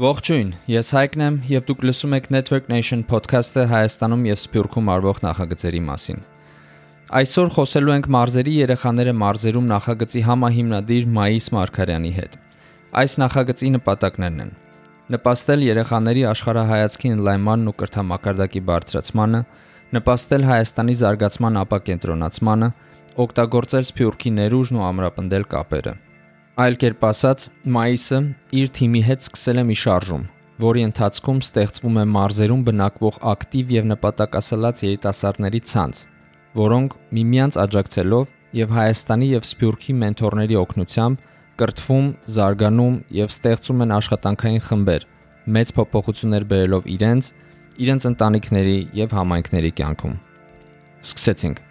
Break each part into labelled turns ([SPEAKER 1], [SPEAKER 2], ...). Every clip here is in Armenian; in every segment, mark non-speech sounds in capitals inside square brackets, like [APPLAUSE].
[SPEAKER 1] Ողջույն, ես Հայկն եմ եւ դուք լսում եք Network Nation podcast-ը Հայաստանում եւ Սփյուռքում արվող նախագծերի մասին։ Այսօր խոսելու ենք մարզերի երեխաները մարզերում նախագծի համահիմնադիր Մայիս Մարկարյանի հետ։ Այս նախագծի նպատակներն են. նպաստել երեխաների աշխարհայացքի ընդլայնմանն ու կրթամակարդակի բարձրացմանը, նպաստել Հայաստանի զարգացման ապակենտրոնացմանը, օգտագործել Սփյուռքի ներուժն ու ամրապնդել կապերը։ Այլ կերպ ասած, մայիսը իր թիմի հետ սկսել է մի շարժում, որի ընթացքում ստեղծվում է մարզերում բնակվող ակտիվ եւ նպատակասլաց երիտասարդների ցանց, որոնք միմյանց աջակցելով եւ Հայաստանի եւ Սփյուռքի մենթորների օգնությամբ կրթվում, զարգանում եւ ստեղծում են աշխատանքային խմբեր, մեծ փոփոխություններ բերելով իրենց, իրենց ընտանիքների եւ համայնքների կյանքում։ Սկսեցինք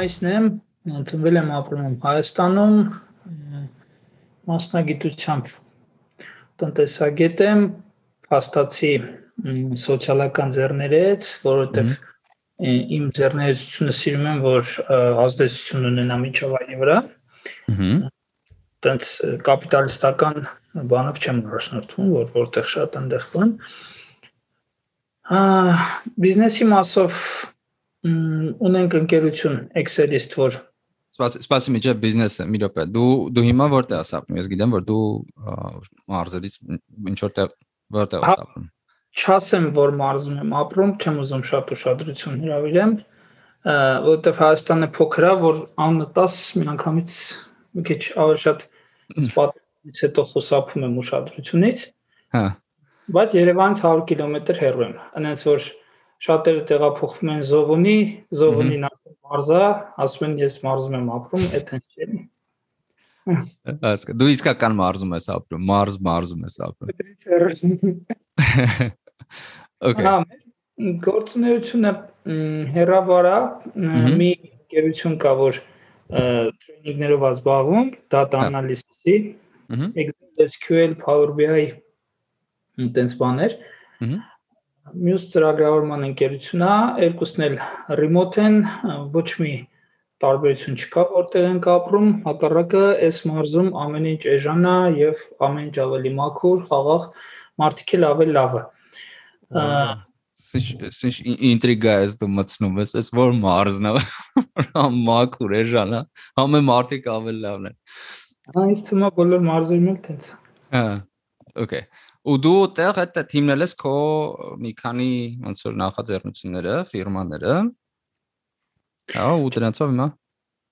[SPEAKER 2] Մայիսն եմ, ծնվել եմ ապրում եմ Հայաստանում, մասնագիտությամբ տնտեսագետ եմ, հաստացի սոցիալական ձեռներեց, որովհետև իմ ձեռներեցությունը սիրում եմ, որ ազդեցություն ունենա միջավայրի վրա։ տենց կապիտալիստական բանով չեմ առաջնորդվում, որ որտեղ շատ այնտեղ բան։ Ա բիզնեսի մասով ունենք ընկերություն Excel-ist, որ
[SPEAKER 1] Սպասի, միջև բիզնեսը, մի րոպե։ Դու դու հիմա որտեղ ես ապրում։ Ես գիտեմ, որ դու մարզերից ինչ որտեղ որտեղ ես ապրում։
[SPEAKER 2] Չասեմ, որ մարզում եմ ապրում, չեմ ուզում շատ ուշադրություն հրավիրեմ, որովհետև Հայաստանը փոքր է, որ անտաս միանգամից մի քիչ ավելի շատ սպատից հետո խուսափում եմ ուշադրությունից։ Հա։ Բայց Երևանից 100 կիլոմետր հեռու եմ։ Այնց որ շատերը տեղափոխվում են Զովունի, Զովունին ասում մարզա, ասում են ես մարզում եմ ապրում, այդ հենց չէ։
[SPEAKER 1] Ասկա դու իսկական մարզում ես ապրում, մարզ մարզում ես ապրում։
[SPEAKER 2] Okay։ Հա, գործունեությունը հերավարա մի գերություն կա, որ տրեյնինգներով ազբաղվում, data analysis-ի, Excel, SQL, Power BI այդպես բաներ։ Ահա մյուս ծրագրավորման ընկերությունն է, երկուսն էլ remote են, ոչ մի տարբերություն չկա, որտեղ ենք ապրում, հակառակը այս մարզում ամեն ինչ էժան է եւ ամեն ինչ ավելի մաքուր, խաղաղ, մարդիկ էլ ավելի լավը։
[SPEAKER 1] Սիշ ինտրիգա ես դու մտցնում ես, այս որ մարզն է, մաքուր էժան է, համը մարդիկ ավելի լավն են։
[SPEAKER 2] ինձ թվում է բոլոր մարզերում էլ տենց։
[SPEAKER 1] Հա, okay ու դու այդտեղ այդ թիմնել ես քո մի քանի ոնց որ նախաձեռնությունները, ֆիրմաները։ Հա, ու դրանցով հիմա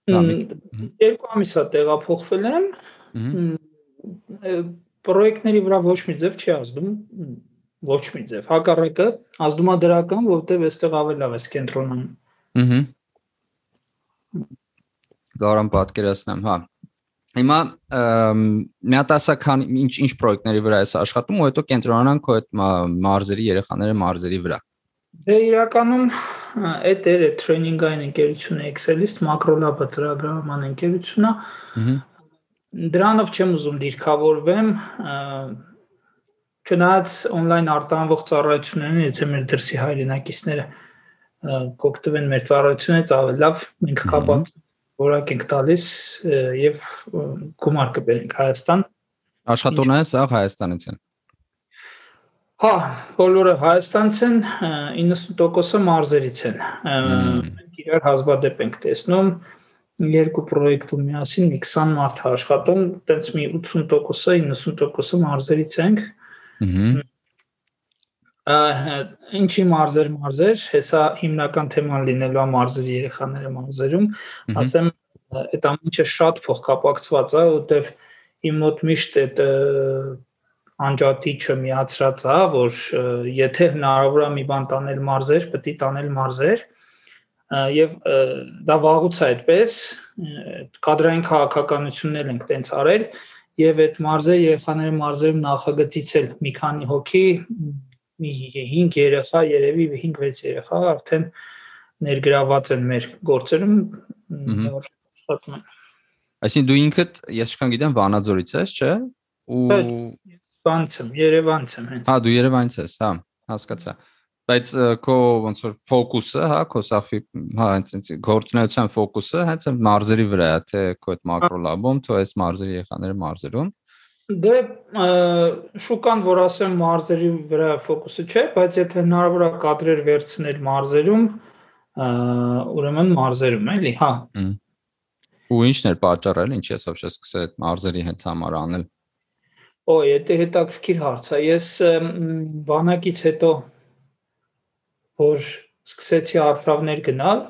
[SPEAKER 2] երկու ամիս է տեղափոխվել եմ։ Պրոյեկտների վրա ոչ մի ձև չի ազդում, ոչ մի ձև։ Հակառակը ազդում է դրական, որովհետև այստեղ ավելի լավ է կենտրոնանում։ Ահա։
[SPEAKER 1] Գարան պատկերացնեմ, հա։ Հիմա միատասական ինչ ինչ պրոյեկտների վրա ես աշխատում ու հետո կենտրոնանանք քո այդ մարզերի երեխաները մարզերի վրա։
[SPEAKER 2] Դե իրականում այդ էր այդ տրեյնինգային ընկերությունը Excel-ist մակրոլաբը ծրագրավորման ընկերությունն է։ Դրանով չեմ ուզում դիրքավորվեմ, չնայած on-line արտանվող ծառայություններն, եթե մեր դրսի հայրենակիցները կօգտվեն մեր ծառայությունից, ավելի լավ մենք կապանք որակ ենք տալիս եւ գումար կբերենք Հայաստան։
[SPEAKER 1] Աշխատողները սա Հայաստանից են։
[SPEAKER 2] Հա, բոլորը Հայաստանից են, 90%-ը մարզերից են։ Մենք իրար հազվադեպ ենք տեսնում երկու պրոյեկտում միասին մի 20 մարդ աշխատում, տենց մի 80%-ը, 90%-ը մարզերից ենք։ Ահա ինչի մարզեր մարզեր, հեսա հիմնական թեման լինելու է մարզերի երեխաները մարզերում, ասեմ այդ ամենը շատ փոխկապակցված է, որտեվ իմ մոտ միշտ այդ անջատիչը միացրած է, որ եթե հնարավոր է մի բան տանել մարզեր, պետք է տանել մարզեր եւ դա վաղուց է այդպես կադրային քաղաքականություններ ենք տենց արել եւ այդ մարզեր երեխաների մարզերում նախագծից էլ մի քանի հոգի մի 5 երեխա, երևի 5-6 երեխա արդեն ներգրաված են մեր գործերում աշխատում են։
[SPEAKER 1] Այսինքն դու ինքդ, ես չքան գիտեմ, Վանաձորից ես, չէ՞։
[SPEAKER 2] Ու Վանց եմ, Երևանից եմ հենց։
[SPEAKER 1] Հա, դու Երևանից ես, հա, հասկացա։ բայց քո ոնց որ ֆոկուսը, հա, քո սախի, հա, այնց գործունեության ֆոկուսը հենց մարզերի վրա է, թե քո այդ մակրո լաբում, թե այս մարզերի եղաները մարզերում։
[SPEAKER 2] Դե շուկան, որ ասեմ, մարզերի վրա ֆոկուսը չէ, բայց եթե հնարավոր է կադրեր վերցնել մարզերում, ուրեմն մարզերում էլի, հա։
[SPEAKER 1] Ու ի՞նչն էր պատճառը, ինչ եսավ չէ սկսել այդ մարզերի հետ համար անել։
[SPEAKER 2] Օ, եթե հետաքրքիր հարց է, ես բանակից հետո որ սկսեցի արխավներ գնալ,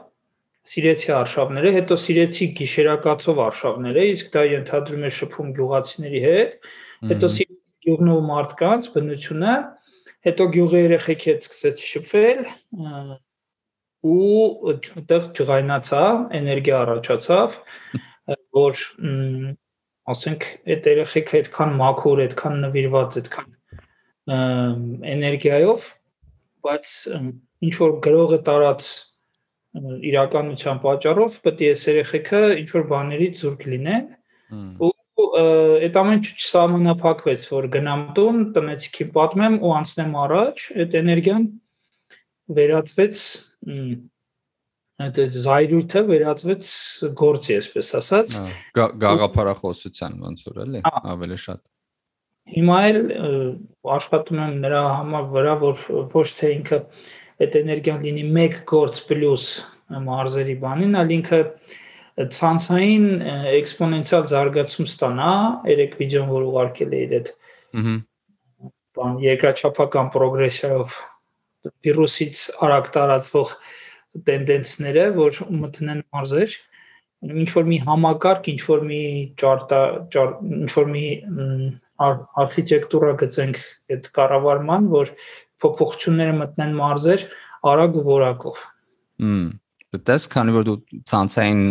[SPEAKER 2] սիրեցի արշավները, հետո սիրեցի գիշերակացով արշավները, իսկ դա ենթադրում է շփում գյուղացիների հետ, հետո սիրեցի գյուղնով մարդկանց բնությունը, հետո գյուղի երեխեքի հետ սկսեց շփվել ու այդտեղ ջղայնացա, էներգիա առաջացավ, որ ասենք այդ երեխեքը այդքան մաքուր, այդքան նվիրված, այդքան էներգիայով, բայց ինչ որ գրողը տարած իրականության պատճառով պետք է երեխեքը ինչ որ բաներից զուրկ լինեն ու այդ ամեն ինչ չսահմանափակվեց որ գնամ տուն տնեցիքին պատմեմ ու անցնեմ առաջ այդ էներգիան վերածվեց այդ զայրույթը վերածվեց գործի, այսպես ասած։
[SPEAKER 1] Գաղափարախոսության ոնց որ էլի, ավելի շատ։
[SPEAKER 2] Հիմա էլ աշխատում եմ նրա համար վրա, որ ոչ թե ինքը այդ էներգիան լինի 1 գործ պլյուս մարզերի բանին, այլ ինքը ցանցային էքսպոնենցիալ զարգացում ստանա, երեք վիդեոն որ ուղարկել էի այդ ըհը բան երկրաչափական պրոգրեսիայով վիրուսից արագ տարածվող տենդենսները, որ մտնեն մարզեր, ինչ որ մի համակարգ, ինչ որ մի ճարտա, ինչ որ մի արխիտեկտուրա գծենք այդ կառավարման, որ փոփոխությունները մտնեն մարզեր արագ որակով։
[SPEAKER 1] Հմ դες քանի որ դու ցանցային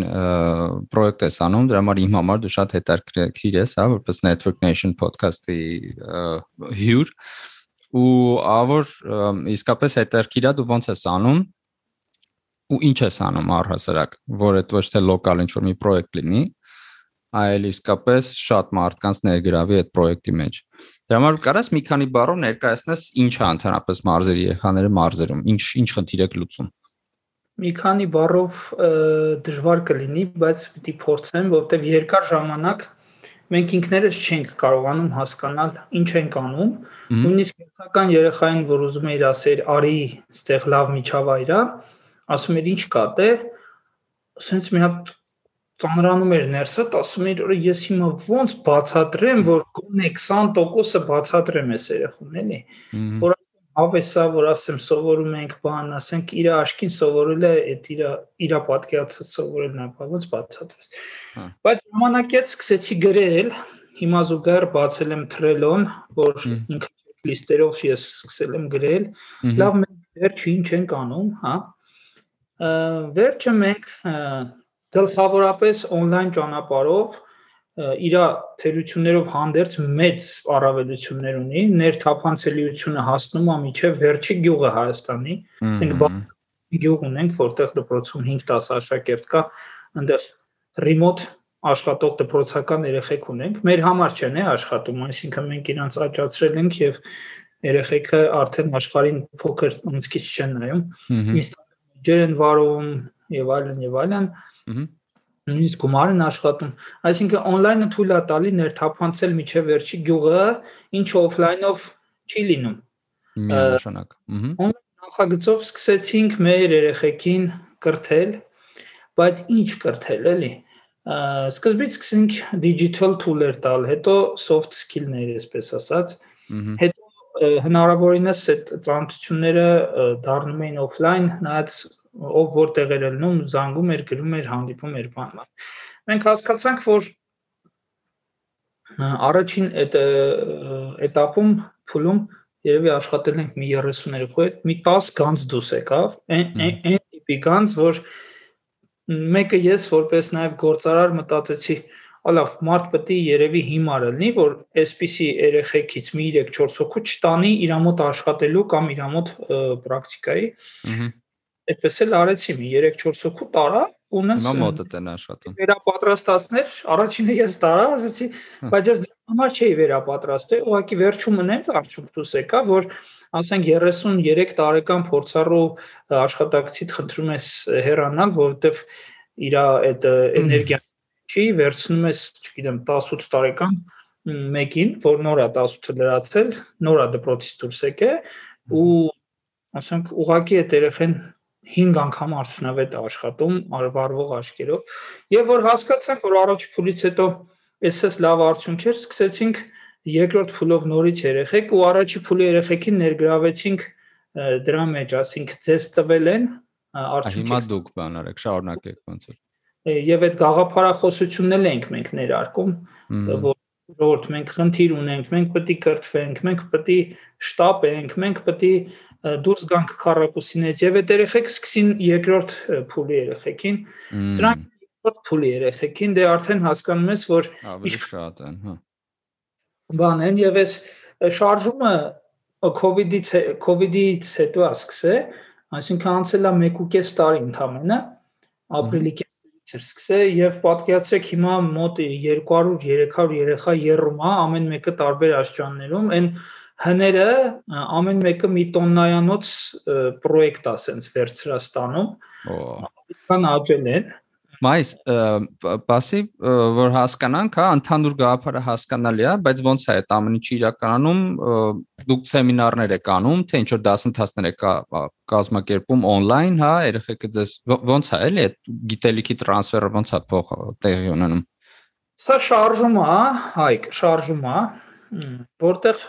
[SPEAKER 1] պրոյեկտ ես անում, դրա համար իմ համար դու շատ հետաքրքիր ես, հա, որպես Network Nation podcast-ի հյուր ու ավոր իսկապես հետաքրքիր է դու ոնց ես անում ու ինչ ես անում առհասարակ, որ այդ ոչ թե լոկալ ինչ որ մի պրոյեկտ լինի, այլ իսկապես շատ մարդկանց ներգրավի այդ պրոյեկտի մեջ։ Դրա համար կարաս մի քանի բառով ներկայացնես ինչ է ընդհանրապես մարզերի երեխաները մարզերում, ինչ ինչ խնդիր եք լուծում։
[SPEAKER 2] Մի քանի բառով դժվար կլինի, բայց պիտի փորձեմ, որովհետև երկար ժամանակ մենք ինքներս չենք կարողանում հասկանալ ինչ ենք անում, նույնիսկ հերթական երեխային, որ ուզում է իր ասել, արի, ստեղ լավ միջավայր է, ասում էր ինչ կա դե, ասենց մի հատ ծանրանում էր ներսդ, ասում էր, որ ես հիմա ոնց բացատրեմ, որ գոնե 20%-ը բացատրեմ այս երախուն, էլի։ Որ ասեմ, հավեսա, որ ասեմ, սովորում ենք բան, ասենք իր աշկին սովորել է, այդ իր իր պատկերացած սովորելն է, բայց բացատրես։ հա։ Բայց ժամանակից սկսեցի գրել, հիմա զուգահեռ բացել եմ Trello-ն, որ ինքը լիստերով ես սկսել եմ գրել։ Լավ, մենք վերջը ինչ ենք անում, հա։ Վերջը մենք գլխավորապես on-line ճանապարհով իր թերություններով հանդերձ մեծ առավելություններ ունի, ներթափանցելիությունը հասնում է միջև վերջի գյուղը Հայաստանի, ասենք գյուղ ունենք, որտեղ դպրոցում 5-10 աշակերտ կա, այնտեղ remote աշխատող դպրոցական երեխեք ունենք։ Մեր համար չեն է աշխատում, այսինքն մենք իրանց աճացրել ենք եւ երեխեքը արդեն աշխարհին փոքր անցքից չեն նայում։ Ինստա ջեր են վարում եւ այլն եւ այլն։ Նույնիսկ գումարն աշխատում։ Այսինքն on-line-ը թույլ է տալի ներթափանցել միջև վերջի գյուղը, ինչ օֆլայնով չի լինում։
[SPEAKER 1] Միանշանակ։
[SPEAKER 2] Ահա։ Նախագծով սկսեցինք մեր երեխեքին կրթել, բայց ինչ կրթել էլի։ Սկզբից սկսենք digital tool-եր տալ, հետո soft skill-ներ, այսպես ասած։ Հետո հնարավորինս այդ ծանոթությունները դառնում էին օֆլայն, նայած ով որտեղ էր ելնում, զանգում էր, գրում էր, հանդիպում էր բանալ։ Մենք հասկացանք, որ առաջին այդ этаպում փուլում երևի աշխատել ենք մի 30-երով, այդ մի 10 գանձ դուս եկավ, այն այն տիպի գանձ, որ մեկը ես որպես նաև գործարար մտածեցի, ալավ մարդ պետք է երևի հիմար լինի, որ այսպիսի երեխեքից մի 3-4 հոգու չտանի իր մոտ աշխատելու կամ իր մոտ պրակտիկայի։ Ահա այդպես էլ արեցի մի 3-4 հոգու տարա ու նս
[SPEAKER 1] Հիմա մոտդ են աշխատում։
[SPEAKER 2] Վերապատրաստածներ, առաջինը ես տարա, ասացի, բայց ես դրա համար չէի վերապատրաստել, ուղղակի վերջում նենց արդյունք դուս եկա, որ ասենք 33 տարեկան փորձառու աշխատակցիդ խնդրում ես հեռանալ, որովհետև իր այդ էներգիան չի վերցնում ես, չգիտեմ, 18 տարեկան մեկին, որ նոր է 18-ը լրացել, նոր է դպրոցից դուրս եկել ու ասենք ուղակի այդ երեխեն 5 անգամ արդյունավետ աշխատում արվարվող աչքերով եւ որ հասկացանք որ առաջ փուլից հետո էսես լավ արդյունքեր սկսեցինք երկրորդ փուլով նորից երեխեք ու առաջի փուլի երեխեքին ներգրավեցինք դրա մեջ, ասինքն ձեզ տվել են
[SPEAKER 1] արդյունքեր։ Հիմա դուք բան արեք, շարունակեք ոնց որ։
[SPEAKER 2] Եվ այդ գաղափարախոսությունն էլ ենք մենք ներարկում, որ ժողովուրդ մենք խնդիր ունենք, մենք պետք է կրթվենք, մենք պետք է շտապենք, մենք պետք է դուրս գանք քարակուսինից եւ այդ երեխեք սկսին երկրորդ փուլի երեխեքին սրանք երկրորդ փուլի երեխեքին դե արդեն հասկանում ես որ
[SPEAKER 1] ավելի շատ են հա
[SPEAKER 2] բան են եւ այս շարժումը COVID-ից COVID-ից հետո է սկսել այսինքն անցել է 1.5 տարի ընդամենը ապրիլի կեսից էր սկսել եւ պատկերացրեք հիմա մոտ 200-300 երեխա երում է ամեն մեկը տարբեր աշճաններում այն հները ամեն մեկը մի տոննայանոց պրոյեկտ է սենց վերցրաստանում։ Այդքան աճել են։
[SPEAKER 1] Մայս, բասի որ հասկանանք, հա, ընդհանուր գաղափարը հասկանալի է, բայց ո՞նց է այդ ամեն ինչը իրականում դուք սեմինարներ եք անում, թե ինչ որ դասընթացներ եք կազմակերպում on-line, հա, երեխեքը ձեզ ո՞նց է էլի այդ գիտելիքի տրանսֆերը ո՞նց է փող տեղի ունենում։
[SPEAKER 2] Սա շարժում է, հայք, շարժում է, որտեղ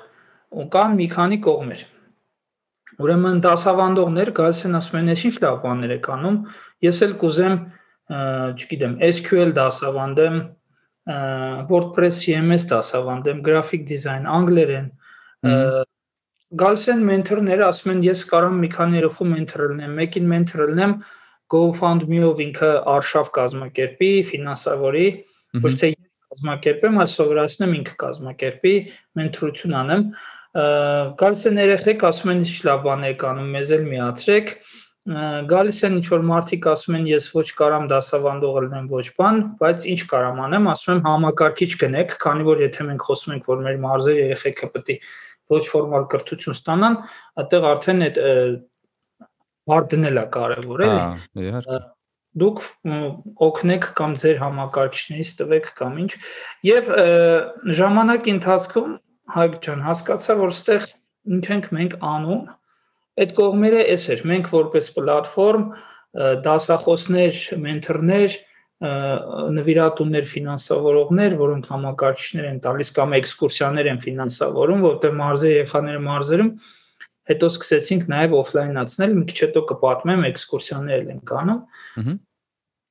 [SPEAKER 2] կան մի քանի կողմեր։ Ուրեմն դասավանդողներ գալիս են ասում են, «Էս ինչ լավ բաներ եք անում»։ Ես էլ կուզեմ, չգիտեմ, SQL դասավանդեմ, WordPress CMS դասավանդեմ, graphic design, անգլերեն։ Գալիս են մենթորները, ասում են, «Ես կարամ մի քանի երեխու մենթոր լինեմ»։ Մեկին մենթոր լինեմ GoFundMe-ով ինքը արշավ կազմակերպի, ֆինանսավորի, ոչ թե ես կազմակերպեմ, այլ սովորացնեմ ինքը կազմակերպի, մենթորություն անեմ գալիս են երեխեք ասում են ինչ լավ բաներ կանում մեզ էլ միացրեք գալիս են ինչ որ մարդիկ ասում են ես ոչ կարամ դասավանդող լինեմ ոչ բան բայց ինչ կարամ անեմ ասում եմ համակարգիչ գնեք քանի որ եթե մենք խոսում ենք որ մեր մարզեր երեխեքը պետք է ոչ ֆորմալ կրթություն ստանան այդտեղ արդեն այդ բարդն էլա կարևոր էլի
[SPEAKER 1] հա իհարկե
[SPEAKER 2] դուք օգնեք կամ ձեր համակարգիչներից տվեք կամ ինչ եւ ժամանակի ընթացքում Հայկ ջան, հասկացա, որ ստեղ ինչ ենք մենք անում։ Այդ կողմերը էս էր։ Մենք որպես պլատֆորմ դասախոսներ, մենթորներ, նվիրատուններ, ֆինանսավորողներ, որոնք համակարգիչներ են տալիս կամ էքսկուրսիաներ են ֆինանսավորում, որտեղ մարզեր երեխաները մարզերում հետո սկսեցինք նաև օֆլայնացնել, մի քիչ հետո կպատմեմ էքսկուրսիաներ ենք անում։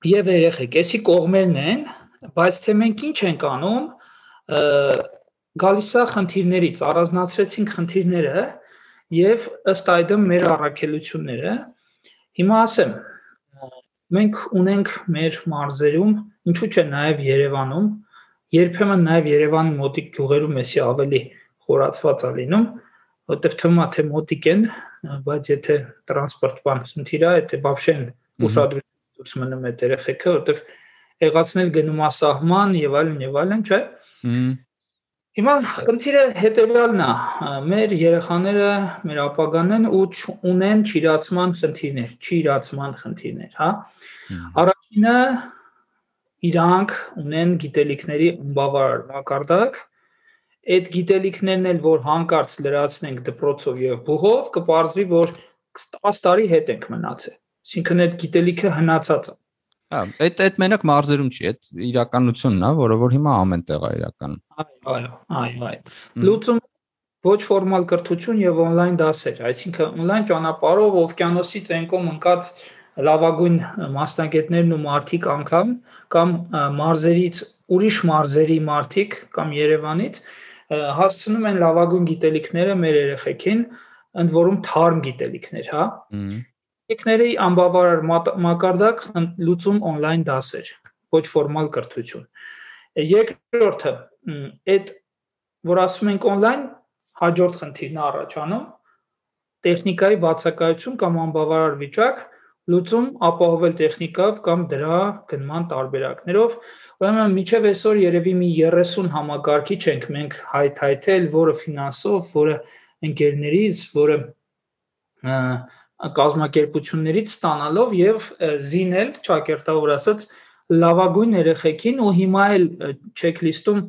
[SPEAKER 2] Եվ երեխեք, էսի կողմերն են, բայց թե մենք ինչ ենք անում, գալիս է խնդիրներից, առանձնացրեցինք խնդիրները եւ ըստ այդմ մեր առաքելությունները։ Հիմա ասեմ, մենք ունենք մեր մարզերում, ինչու՞ չէ նաեւ Երևանում, երբեմն նաեւ Երևանի մոտիկ գյուղերում էսի ավելի խորացված է լինում, որտեվ թվում է թե մոտիկ են, բայց եթե տրանսպորտ բան խնդիր է, եթե բավշեն ուշադրություն դուրս մնում է երեխեքը, որտեվ եղածնել գնում է սահման եւ այլն եւ այլն, չէ՞։ Հիմա խնդիրը հետեւյալն է, մեր երեխաները, մեր ապագանն ու ունեն ճիրացման խնդիրներ, ճիրացման խնդիրներ, հա։ Առաջինը իրանք ունեն գիտելիքների անբավարար մակարդակ, այդ գիտելիքներն էլ որ հանկարծ լրացնենք դպրոցով եւ բուհով, կպարզվի, որ 10 տարի հետ ենք մնացել։ Այսինքն այդ գիտելիքը հնացած է։
[SPEAKER 1] Հա, այդ այդ մենակ մարզերում չի, այդ իրականությունն է, որը որ հիմա ամեն տեղ է իրականում։
[SPEAKER 2] Այո, այո, այո, այո։ Լուծում ոչ ֆորմալ կրթություն եւ on-line դասեր, այսինքն on-line ճանապարհով օվկիանոսից ենկոմ ընկած լավագույն մասնագետներն ու մարդիկ անգամ կամ մարզերից ուրիշ մարզերի մարդիկ կամ Երևանից հասցնում են լավագույն գիտելիքները մեր երեխեքին, ընդ որում թարմ գիտելիքներ, հա։ Տեխնիկների անբավարար մակարդակ լուծում on-line դասեր, ոչ ֆորմալ կրթություն։ Երկրորդը, այդ որ ասում ենք on-line, հաջորդ խնդիրն առաջանում տեխնիկայի բացակայություն կամ անբավարար վիճակ, լուծում ապահովել տեխնիկով կամ դրա գնման տարբերակներով։ Ուրեմն միջև այսօր երևի մի 30 համակարգիչ ենք մենք հայթայթել, որը ֆինանսով, որը ընկերներից, որը կազմակերպություններից ստանալով եւ զինել, ճակերտավոր ասած, լավագույն երեխեքին ու հիմա էլ չեքլիստում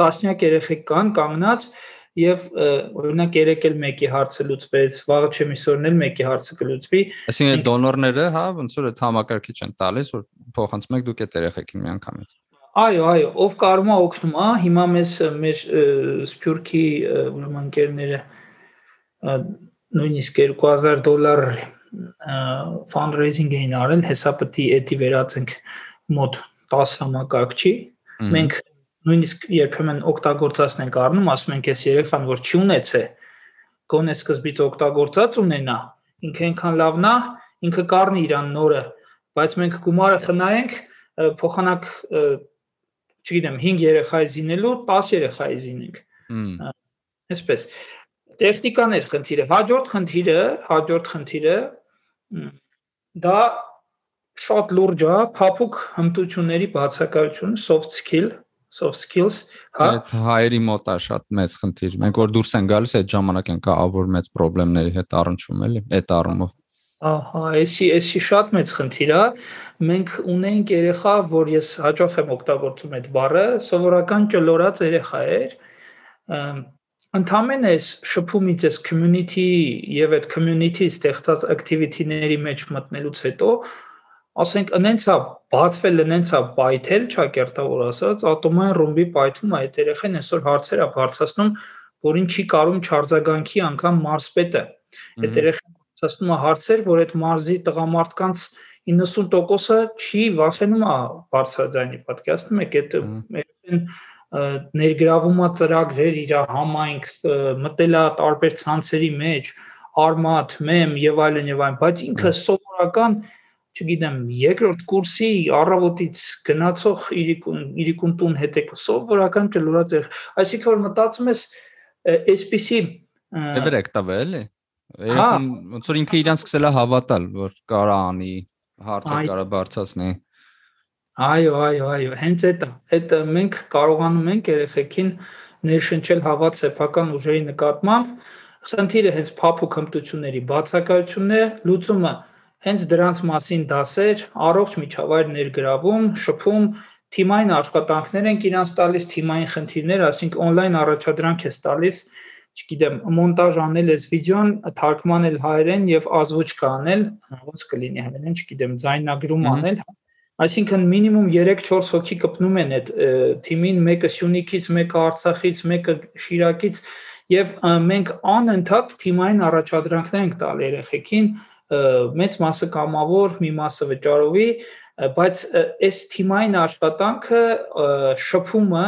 [SPEAKER 2] տասնյակ երեխեք կան կանգնած եւ օրինակ երեք էլ մեկի հարցը լուծվեց, վաղը չեմ իսօրն էլ մեկի հարցը կլուծվի։
[SPEAKER 1] Այսինքն դոնորները, հա, ոնց որ այդ համակարգիչ են տալիս, որ փոխանցում եք դուք այդ երեխեքին միանգամից։
[SPEAKER 2] Այո, այո, ով կարում է օգնում, հա, հիմա մեզ մեր Սփյուռքի ուրեմն ընկերները նույնիսկ 2000 դոլար fundraising էին արել, հեսապտի էդի վերածենք մոտ 10 համակարգչի։ Մենք նույնիսկ երբեմն օգտագործածն ենք առնում, ասում ենք, այս երեխան որ չի ունեցե, գոնե սկզբից օգտագործած ունենա, ինքը այնքան լավն է, ինքը կառնի իրան նորը, բայց մենք գումարը խնայենք, փոխանակ չգիտեմ 5 երեխայի զինելու 10 երեխայի զինենք։ Այսպես տեխնիկան է խնդիրը։ Հաջորդ խնդիրը, հաջորդ խնդիրը դա շատ լուրջ է, փափուկ հմտությունների բացակայություն, soft skill, soft skills,
[SPEAKER 1] հա։ Այդ հայերի մոտ է շատ մեծ խնդիր։ Մենք որ դուրս են գալիս, այդ ժամանակ են կա ավոր մեծ խնդիրների հետ առնչվում էլի, այդ առումով։
[SPEAKER 2] Ահա, էսի էսի շատ մեծ խնդիր է։ Մենք ունենք երեխա, որ ես հաջող եմ օգտագործում այդ բառը, սովորական ճլորած երեխա էր ընդամենը այս շփումից այս community եւ այդ community ստեղծած activity-ների մեջ մտնելուց հետո ասենք ընենցա բացվել ընենցա պայթել ճակերտավոր ասած ատոմային ռումբի պայթում այդ երեխեն այսօր հարցեր է բարձրացնում որին չի կարում չարձագանքի անգամ մարսպետը այդ երեխան բարձրացնում է հարցեր որ այդ մարզի տղամարդկանց 90%-ը չի վախենում է բարձրաձայնի պատկերացնում եք այդ երեխան ներգրավումա ծրագրեր իր համայնք մտելա տարբեր ցանցերի մեջ արմատ, մեմ եւ այլն եւ այլն, բայց ինքը սովորական չգիտեմ, երկրորդ կուրսի առավոտից գնացող իրիկուն իրիկուն տուն հետեք սովորական ճլուրած է։ Այսինքն որ մտածում ես այսպիսի
[SPEAKER 1] Էվերեք տվել է։ Երբ ոնց որ ինքը իրան սկսել է հավատալ, որ կարա անի, հարցը կարա բարձրացնի։
[SPEAKER 2] Այո, այո, այո, հենց այդ այդ մենք կարողանում ենք երեխեքին ներշնչել հավատ սեփական ուժերի նկատմամբ։ Խնդիրը հենց փափուկ հմտությունների բացակայությունն է, լուծումը հենց դրանց մասին դասեր, առողջ միջավայր ներգրավում, շփում, թիմային աշխատանքներ են իրանց տալիս, թիմային խնդիրներ, ասինքն on-line առաջադրանք է տալիս, չգիտեմ, մոնտաժ անել այս վիդեոն, թարգմանել հայերեն եւ ազվուճ անել, ոնց կլինի հայերեն, չգիտեմ, ձայնագրում անել, Այսինքն մինիմում 3-4 հոգի կպնում են այդ թիմին, մեկը Սյունիքից, մեկը Արցախից, մեկը Շիրակից եւ մենք անընդհատ թիմային առաջադրանքներ ենք տալ երեխեքին, մեծ մասը կամավոր, մի մասը վճարովի, բայց այս թիմային աշխատանքը շփումը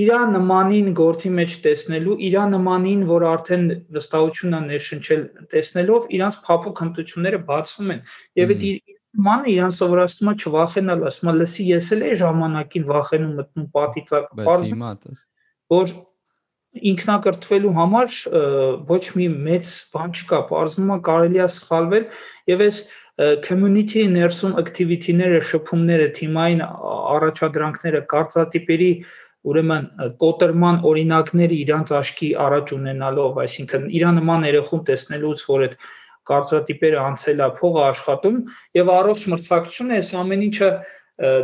[SPEAKER 2] իրա նմանին գործի մեջ տեսնելու, իրա նմանին, որ արդեն վստահությունն է ներշնչել տեսնելով, իրանց փափուկ հմտությունները բացվում են։ Եվ այդ մանը իրան սովորացնում է չվախենալ, ասում է լսի ես էլ էի ժամանակին վախենում մտնում պատիծակ,
[SPEAKER 1] բայց հիմա դες
[SPEAKER 2] որ ինքնակրթվելու համար ոչ մի մեծ բան չկա, բարձնում է կարելի է սխալվել եւ այս community ներսում activity-ները, շփումները, թիմային առաջադրանքները, կարծատիպերի ուրեմն կոտրման օրինակները իրանց աչքի առաջ ունենալով, այսինքն իրա նման երախում տեսնելուց, որ այդ կարծրատիպերը անցել է փողը աշխատում եւ առողջ մրցակցությունը այս ամեն ինչը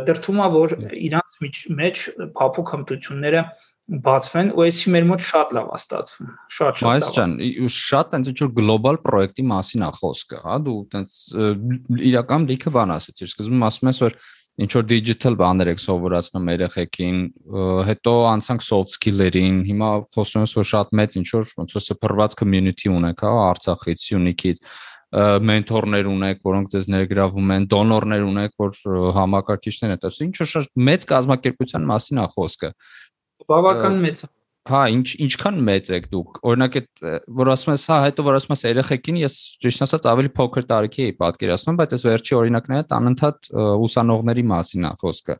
[SPEAKER 2] դրթում է որ իրանց մեջ փափուկ հմտությունները բացվեն ու էսի մեր մոտ շատ լավ է ստացվում շատ շատ
[SPEAKER 1] լավ Բայց ջան շատ այնց ինչ որ գլոբալ պրոյեկտի մասին է խոսքը հա դու այնց իրական լիքը բան ասեցիր սկզբում ասում ես որ ինչ որ digital բաներ եք սովորացնում երեխեքին, հետո անցանք soft skill-երին, հիմա խոսում ես որ շատ մեծ ինչ որ ոնց որ սփռված community ունեք, հա, Արցախից, Սյունիքից, մենթորներ ունեք, որոնք ձեզ ներգրավում են, դոնորներ ունեք, որ համակարգիչներ են տալիս։ Ինչ որ շատ մեծ կազմակերպության մասին է խոսքը։
[SPEAKER 2] Բավական մեծ է
[SPEAKER 1] Հա, ինչ ինչքան մեծ եք դուք։ Օրինակ այդ որ ասում ես, հա, հետո որ ասում ես երեխեքին, ես ճիշտ ասած ավելի փոքր տարիքի էի պատկերացնում, բայց այս վերջի օրինակները անընդհատ ուսանողների մասին է խոսքը։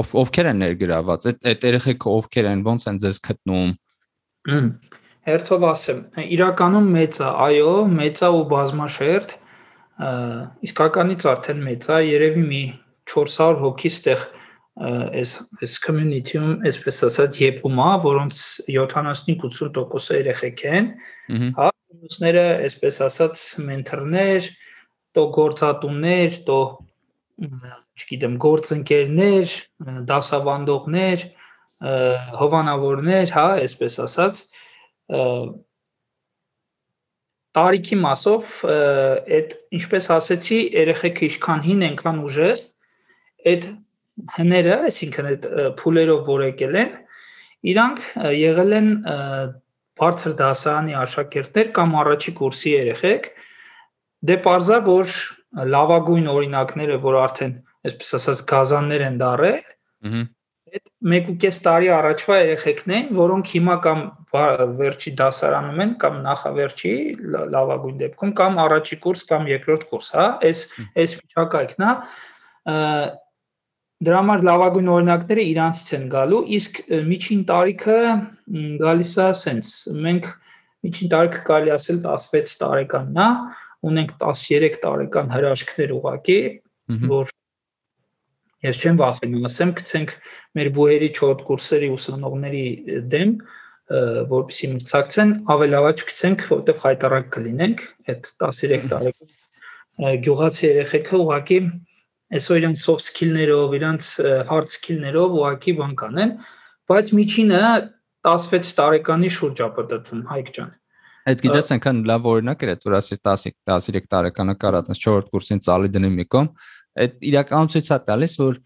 [SPEAKER 1] Ով ովքեր են ներգրաված։ Այդ այդ երեխեքը ովքեր են, ո՞նց են ձեզ գտնում։
[SPEAKER 2] Հերթով ասեմ, իրականում մեծ է, այո, մեծ է ու բազմաշերտ։ Իսկականից արդեն մեծ է, երևի մի 400 հոգի ստեղ այս այս community-ում, այսպես ասած, եփում է, որոնց 70-80% երեխեք են։ Հա, մյուսները, այսպես ասած, մենթորներ, տո գործատուներ, տո չգիտեմ, գործընկերներ, դասավանդողներ, հովանավորներ, հա, այսպես ասած, տարիքի մասով այդ ինչպես ասեցի, երեխեքը ինչքան հին ենքան ուժեղ, այդ հները, այսինքն այդ փուլերով որ եկել են, իրանք եղել են բարձր դասարանի աշակերտներ կամ առաջի կուրսի երեխեք։ Դե parza որ լավագույն օրինակները, որ արդեն այսպես ասած գազաններ են դարել, ըհը այդ 1.5 տարի առաջվա երեխեքն են, որոնք հիմա կամ վերջի դասարանում են կամ նախավերջի լավագույն դեպքում կամ առաջի կուրս կամ երկրորդ կուրս, հա, այս այս վիճակայքն է Դրա համար լավագույն օրինակները իրանցից են գալու, իսկ միջին տարիքը գալիս է սենց։ Մենք միջին տարիքը կարելի ասել 16 տարեկանն է, ունենք 13 տարեկան հրաշքներ ուղակի, որ ես չեմ վախենում, ասեմ, գցենք մեր բուհերի 4 կուրսերի ուսանողների դեմ, որպեսի մրցակցեն, ավելավաճ գցենք, որտեղ խայտարակ կլինենք, այդ 13 տարեկան գյուղացի երեխեքը ուղակի այսօր իրենց soft skill-ներով, իրենց hard skill-ներով ուղակի բան կանեն, բայց միջինը 16 տարեկանի շուրջ է պատտվում, Հայկ ջան։
[SPEAKER 1] Այդ գիտես այնքան լավ օրինակ էր, որ ասի 10 13 տարեկանը կարա 4-րդ կուրսին ծալի դնի մի կողմ, այդ իրականում ցույց է տալիս, որ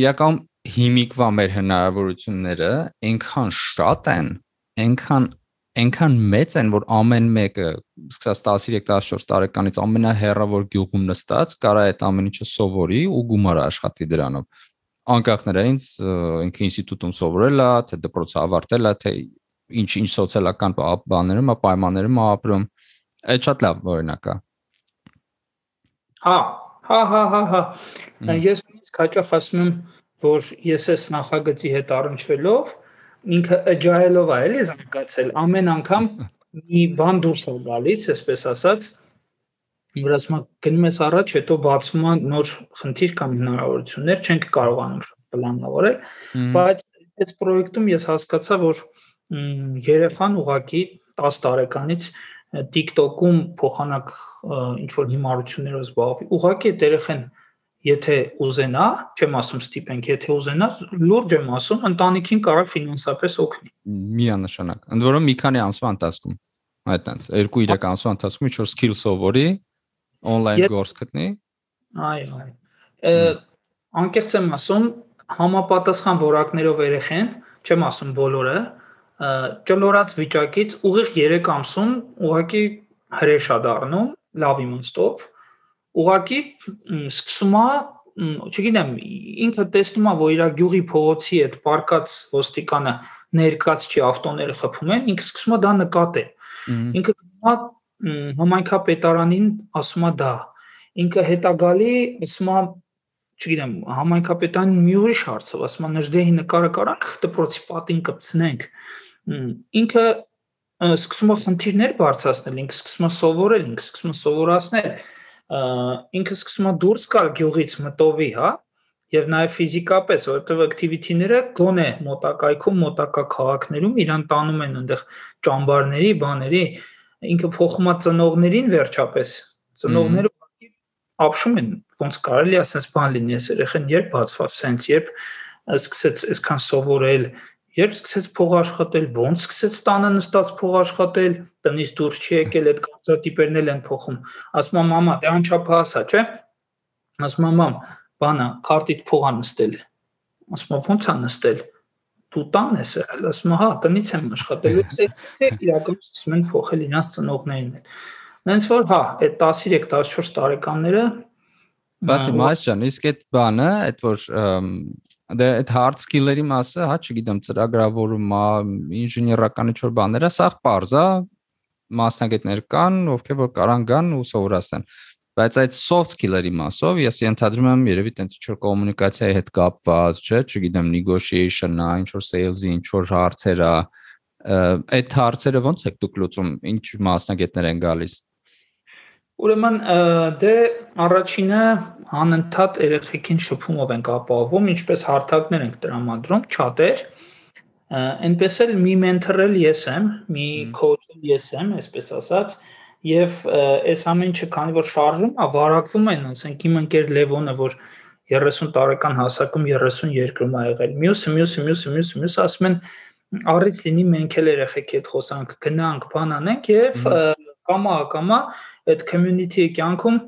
[SPEAKER 1] իրականում հիմիկվա մեր հնարավորությունները այնքան շատ են, այնքան այնքան մեծ են, որ ամեն մեկը սկսած 13-14 տարեկանից ամենահեռավոր գյուղում նստած կարա այդ ամեն ինչը սովորի ու գումար աշխատի դրանով։ Անկախ նրանից ինքը ինստիտուտում սովորել է, թե դպրոցը ավարտել է, թե ինչ-ինչ սոցիալական բաներում, պայմաններում ապրում։ Այդ շատ լավ օրինակ է։
[SPEAKER 2] Հա, հա, հա, հա, հա։ Ես հաճախ ասում եմ, որ ես այս նախագծի հետ առնչվելով ինքը agile-ով է էլի զարգացել ամեն անգամ մի բան դուրս է գալիս, այսպես ասած, որ ասում գնում ես առաջ, հետո բացվում է նոր խնդիր կամ հնարավորություններ, չենք կարողանում պլանավորել, բայց այս պրոյեկտում ես հասկացա, որ երեխան ուղակի 10 տարեկանից TikTok-ում փոխանակ ինչ որ հիմարություններով զբաղվի։ Ուղղակի այդ երեխան եթե ուզենա, չեմ ասում ստիպենք, եթե ուզենա, լուրջ եմ ասում, ընտանիքին կարող ֆինանսապես օգնի։
[SPEAKER 1] Միանշանակ։ Ընդ որում մի քանի ամսվա ընթացքում այդտենց 2-3 ամսվա ընթացքում ինչ որ skill սովորի, on-line գործ գտնի։
[SPEAKER 2] Այո, այո։ Անկեղծ եմ ասում, համապատասխան որակներով երեխեն, չեմ ասում բոլորը, ճլորած վիճակից ուղիղ 3 ամսում ուղակի հրեշ է դառնում լավ իմաստով ուղակի սկսում է չգիտեմ, ինքը տեսնում է, որ իր գյուղի փողոցի այդ պարկած ոստիկանը ներկած չի ավտոները խփում են, ինքը սկսում է դա նկատել։ Ինքը գնում է համայնքապետարանին, ասում է դա։ Ինքը հետա գալի, ասում է չգիտեմ, համայնքապետարան մի ուրիշ հարցով, ասում է նժդեհի նկարը կարանք դպրոցի պատին կպցնենք։ Ինքը սկսում է խնդիրներ բարձրացնել, ինքը սկսում է սովորել, ինքը սկսում է սովորացնել ինքը սկսում է դուրս գալ գյուղից մտովի, հա, եւ նաեւ ֆիզիկապես, որովհետեւ activity-ները գոնե մոտակայքում, մոտակա քաղաքներում իրան տանում են այնտեղ ճամբարների, բաների, ինքը փոխում է ծնողներին վերջապես։ Ծնողները ուղղակի ապշում են, ոնց կարելի է ասես բան լինի, այս երեխան երբ բացվավ, սենց երբ սկսեց այսքան սովորել, Երբ սկսեց փող աշխատել, ոնց սկսեց տանը նստած փող աշխատել, տնից դուրս չի եկել, այդ կարծրատիպերն էլ են փոխում։ Ասում եմ, մամա, դե անչափահաս է, չէ՞։ Ասում եմ, մամ, բանա, քարտից փող ա նստել։ Ասում եմ, ոնց ա նստել։ Դու տան ես եղել, ասում եմ, հա, տնից եմ աշխատել, ու իրական սկսում են փոխել իրաց ծնողներին էլ։ Նենց որ հա, այդ 13-14 տարեկանները
[SPEAKER 1] Բասի մաշան, իսկ այդ բանը, այդ որ դե այդ hard skill-երի մասը, հա, չգիտեմ, ծրագրավորումա, ինժեներական ինչ-որ բաները, սա པարզ է, մասնագետներ կան, ովքեր որ կարան գան ու սովորացնեն։ Բայց այդ soft skill-երի մասով ես ենթադրում եմ երևի տենց ինչ-որ կոմունիկացիայի հետ կապված, չէ, չգիտեմ, negotiation-ա, ինչ-որ sales-ի, ինչ-որ հարցեր է, այդ հարցերը ո՞նց եք դուք լուծում, ինչ մասնագետներ են գալիս։
[SPEAKER 2] Ուրեմն դե առաջինը անընդհատ երեխեքին շփումով ենք ապահովում, ինչպես հարթակներ ենք տրամադրում, չաթեր, այնպես էլ մի մենթորել ես եմ, մի քոուչ ես եմ, այսպես ասած, եւ այս ամեն ինչը քանի որ շարժում է, վարակվում են, ասենք իմ ընկեր Լևոնը, որ 30 տարեկան հասակում 32-ում ա եղել։ Մյուսը, մյուսը, մյուսը, մյուսը, մյուսը ասում են առիթ լինի մենք էլ երեխեքի հետ խոսանք, գնանք, բան անենք եւ կամա կամա այդ community-ի կյանքում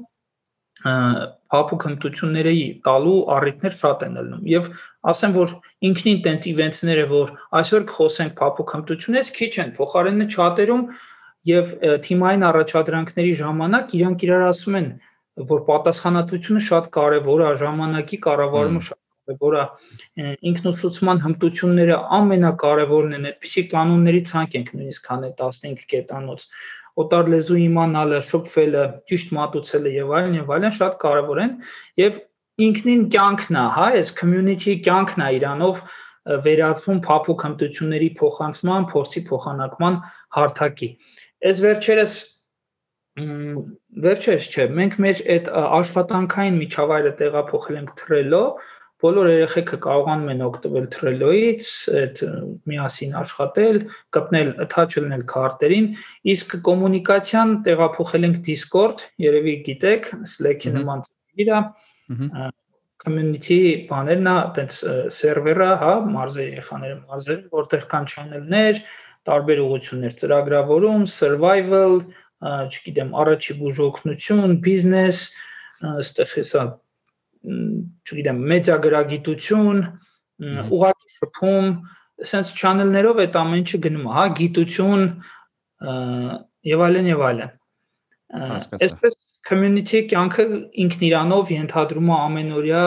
[SPEAKER 2] հապուկ հմտությունների տալու առիթներ շատ են ելնում եւ ասեմ որ ինքնին տենց իվենտները որ այսօր կխոսենք հապուկ հմտությունից քիչ են փոխարենը չաթերում եւ թիմային առաջադրանքների ժամանակ իրանք իրար ասում են որ պատասխանատվությունը շատ կարեւոր է ժամանակի կառավարումը շատ է ինքնուսուցման հմտությունները ամենակարևորն են այդպիսի կանոնների ցանկ ենք նույնիսկ քանի 15 կետանոց օտար լեզու իմանալը, շփվելը, ճիշտ մատուցելը եւ այլն եւ այլն շատ կարեւոր են եւ ինքնին կյանքն է, հա, այս community կյանքն է իրանով վերածվում փափուկ հմտությունների փոխանցման, փորձի փոխանակման հարթակի։ Այս վերջերս վերջերս չէ, մենք մեր այդ աշխատանքային միջավայրը տեղափոխել ենք Trello, բոլոր երեխեքը կարողանում են օգտվել Trello-ից, այդ միասին աշխատել, կպնել, attach լինել քարտերին, իսկ կոմունիկացիան տեղափոխել ենք Discord, երևի գիտեք, Slack-ի նման ծրագիր է, community բաներն է, այդպես սերվերը, հա, մարզերի երեխաները մարզեր, որտեղ կան channel-ներ, տարբեր ուղություններ, ծրագրավորում, survival, չգիտեմ, առաջի բուժօգնություն, բիզնես, այստեղ հեսա չգիտեմ, մեդիագրագիտություն, ուղղակի շփում, sense channel-ներով այդ ամեն ինչը գնում է, հա, գիտություն եւ այլն եւ այլն։ Այսպես community կյանքը ինքն իրանով ենթադրում է ամենօրյա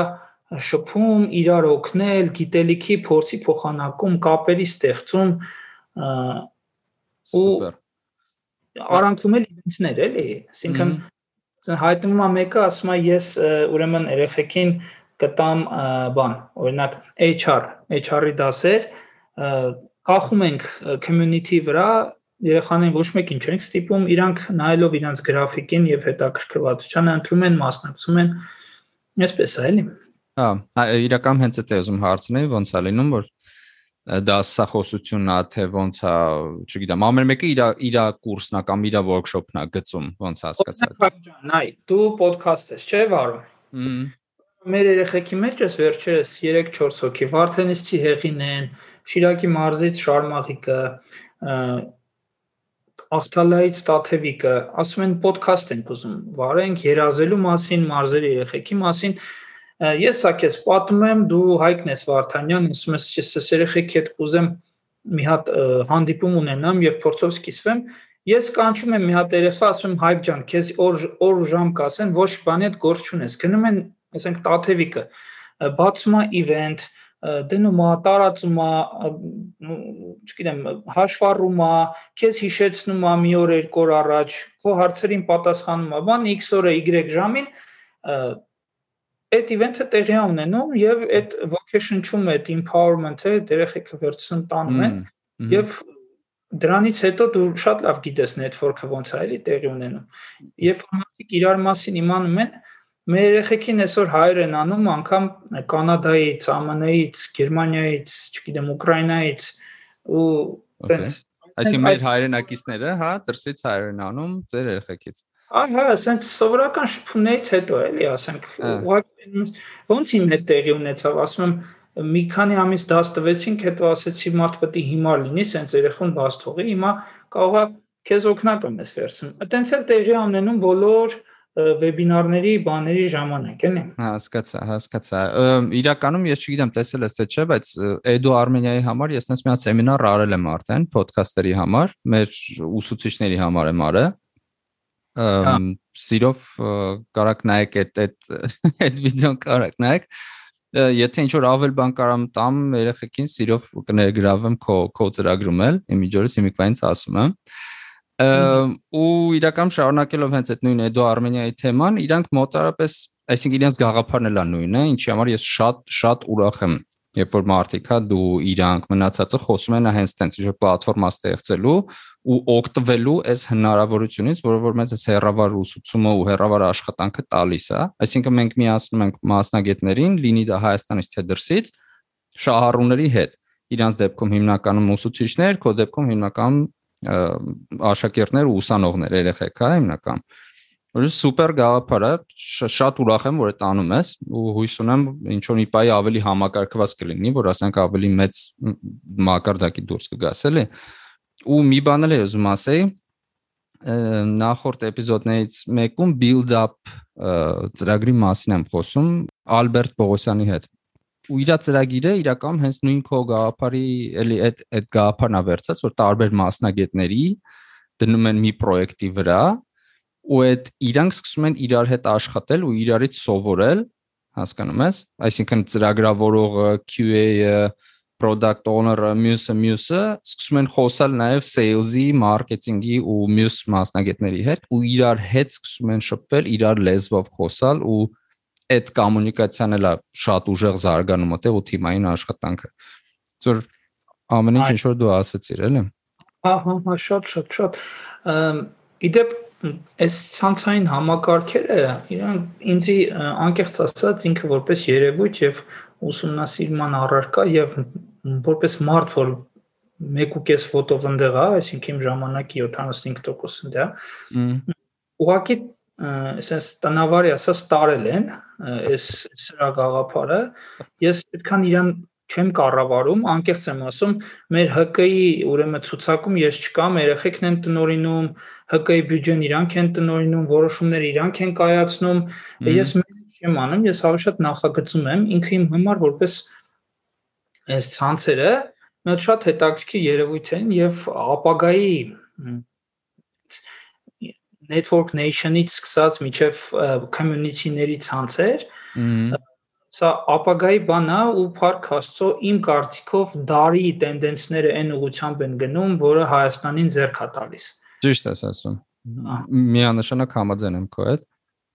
[SPEAKER 2] շփում, իրար օգնել, գիտելիքի փորձի փոխանակում, կապերի ստեղծում ու արանքում էլ իվենտներ էլի, այսինքն հայտնվում է մեկը ասում է ես ուրեմն երեխեքին կտամ բան, օրինակ HR, HR-ի դասեր, կախում ենք community վրա, երեխաներին ոչ մեկին չենք ստիպում, իրանք նայելով իրանց գրաֆիկին եւ հետաքրքրվածությանը ընտրում են, մասնակցում են, այսպես է, էլի։
[SPEAKER 1] Հա, իրական հենց այդ է ուզում հարցնել, ոնց է լինում, որ դասախոսությունն է թե ոնց է, չգիտեմ, ամեն մեկը իր իր կուրսն է կամ իր workshop-ն է գծում, ոնց հասկացա։
[SPEAKER 2] Նայ, դու ոդքասթ ես, չէ՞ վարում։ Մեր երեխեքի մեջ էս վերջերս 3-4 հոգի Վարդենիսցի հեղին են, Շիրակի մարզից Շարմաղիկը, Աղթալայից Տաթևիկը, ասում են ոդքասթ ենք ուզում վարենք երազելու մասին, մարզերի երեխեքի մասին, Ես սա քեզ պատմում եմ, դու Հայկն ես Վարդանյան, ասում ես ես ես երեխեքի հետ կուզեմ մի հատ հանդիպում ունենամ եւ փորձով սկիզբեմ։ Ես կանչում եմ մի հատ երեխա, ասում եմ Հայկ ջան, քեզ օր օր ժամ կասեն, ոչ բանի հետ գործ չունես։ Գնում են, ասենք Տաթևիկը, բացում է event, դնում է, տարածում է, չգիտեմ, հաշվառում է, քեզ հիշեցնում է մի օր երկու օր առաջ, քո հարցերին պատասխանում է, բան X օրը Y ժամին այդ event-ը տեղի է ունենում եւ այդ vocation-ում այդ empowerment-ը երեխեքը վերցնում տանում են եւ դրանից հետո դու շատ լավ գիտես network-ը ոնց է էլի տեղի ունենում եւ մարդիկ իրար մասին իմանում են մեր երեխեքին այսօր հայր են անում անգամ կանադայից, ԱՄՆ-ից, Գերմանիայից, չգիտեմ, Ուկրաինայից ու
[SPEAKER 1] այդպես Այսինքն մեր հայրենակիցները, հա, դրսից հայր են անում ձեր երեխեքից։
[SPEAKER 2] Ահա, ասենց սովորական շփումներից հետո էլի, ասենք, ուղղակի ոնց իմ հետ տեղի ունեցավ, ասում եմ մի քանի ամիս դաս տվեցինք, հետո ասեցի մարդ պետք է հիմար լինի, սենց երեխուն բաց թողի, հիմա կարողա քեզ օգնական ես վերցնում։ Այտենց էլ տեղի ունենում բոլոր վեբինարների բաների ժամանակ, էլի։
[SPEAKER 1] Հասկացա, հասկացա։ Իրականում ես չգիտեմ, տեսել ես թե չէ, բայց Edu Armenia-ի համար ես նենց մի հատ սեմինար արել եմ արդեն, ոդքասթերի համար, մեր ուսուցիչների համար եմ արել սիրով կարակ նայեք այդ այդ այդ վիդեոն կարակ նայեք եթե ինչ որ ավել բան կարամ տամ երեխեքին սիրով կներգրավեմ քո քո ծրագրում էլ իմիջորից հիմիկվայից ասում եմ ու իրական շարունակելով հենց այդ նույն Edo Armenia-ի թեման իրանք մոտարապես այսինքն իրենց գաղափարն էլ է նույնը ինչի համար ես շատ շատ ուրախ եմ երբ որ մարդիկ հա դու իրանք մնացածը խոսում են հենց տենց ինչ որ պլատֆորմա ստեղծելու ու օգտվելու այս հնարավորությունից, որը որ մեզ այս հերավար ուսուցումը ու հերավար աշխատանքը տալիս է, այսինքն մենք միացնում ենք մասնագետներին, լինի դա Հայաստանից թե դրսից, շահառուների հետ։ Իրանց դեպքում հիմնականում ուսուցիչներ, քո դեպքում հիմնականում աշակերտներ ու ուսանողներ, երեխեք, հա, հիմնական։ Որ սուպեր գաղափար է, շատ ուրախ եմ, որ այդ անում ես ու հույս ունեմ ինչ որ բայ ավելի համակարգված կլինի, որ ասենք ավելի մեծ մակարդակի դուրս կգաս էլի։ Ու մի բան էլ եմ ասեի, նախորդ էպիզոդներից մեկում build up ծրագրի մասին եմ խոսում Ալբերտ Պողոսյանի հետ ու իր ծրագիրը իրականում հենց նույն քո գաղափարի էլի այդ այդ գաղափարն ա վերցած որ տարբեր մասնագետների դնում են մի պրոյեկտի վրա ու այդ իրանք սկսում են իրար հետ աշխատել ու իրարից սովորել, հասկանում ես, այսինքն ծրագրավորողը, QA-ը, product owner-ը, մյուսը, մյուսը սկսում են խոսալ նաև sales-ի, marketing-ի ու մյուս մասնագետների հետ ու իրար հետ սկսում են շփվել, իրար լեզվով խոսալ ու այդ կոմունիկացիան էլա շատ ուժեղ զարգանում է ու թիմային աշխատանքը։ Ձեր ամեն ինչ ինչ որ դու ասացիր, էլի։
[SPEAKER 2] Ահա, հա, շատ շատ շատ։ Իդեպ այս ցանցային համակարգերը իրանք ինձի անկեղծ ասած ինքը որպես երևույթ եւ ուսումնասիրման առարկա եւ որպես մարդ որ 1.5 ֆոտով ընդեղ է, այսինքն իմ ժամանակի 75% ընդեղ Ուղղակի այսպես տնավարի ասած տարել են այս սրա գաղափարը։ Ես այդքան իրան չեմ կառավարում, անկեղծ եմ ասում, մեր ՀԿ-ի ուրեմն ցուցակում ես չկամ, երեխեքն են տնորինում, ՀԿ-ի բյուջեն իրանք են տնորինում, որոշումները իրանք են կայացնում, ես չեմ անում, ես ավելի շատ նախագծում եմ ինքը իմ համար որպես այս ցանցերը մի շատ հետաքրքիր երևույթ են եւ ապագայի network nation-ից սկսած միջև community-ների ցանցեր Սա ապագայի բան է ու Փարք Աստծո իմ կարծիքով դարի տենդենսները այն ուղությամբ են գնում, որը Հայաստանին ձեռք է տալիս։
[SPEAKER 1] Ճիշտ ես ասում։ Միանշանակ համաձայն եմ քո հետ։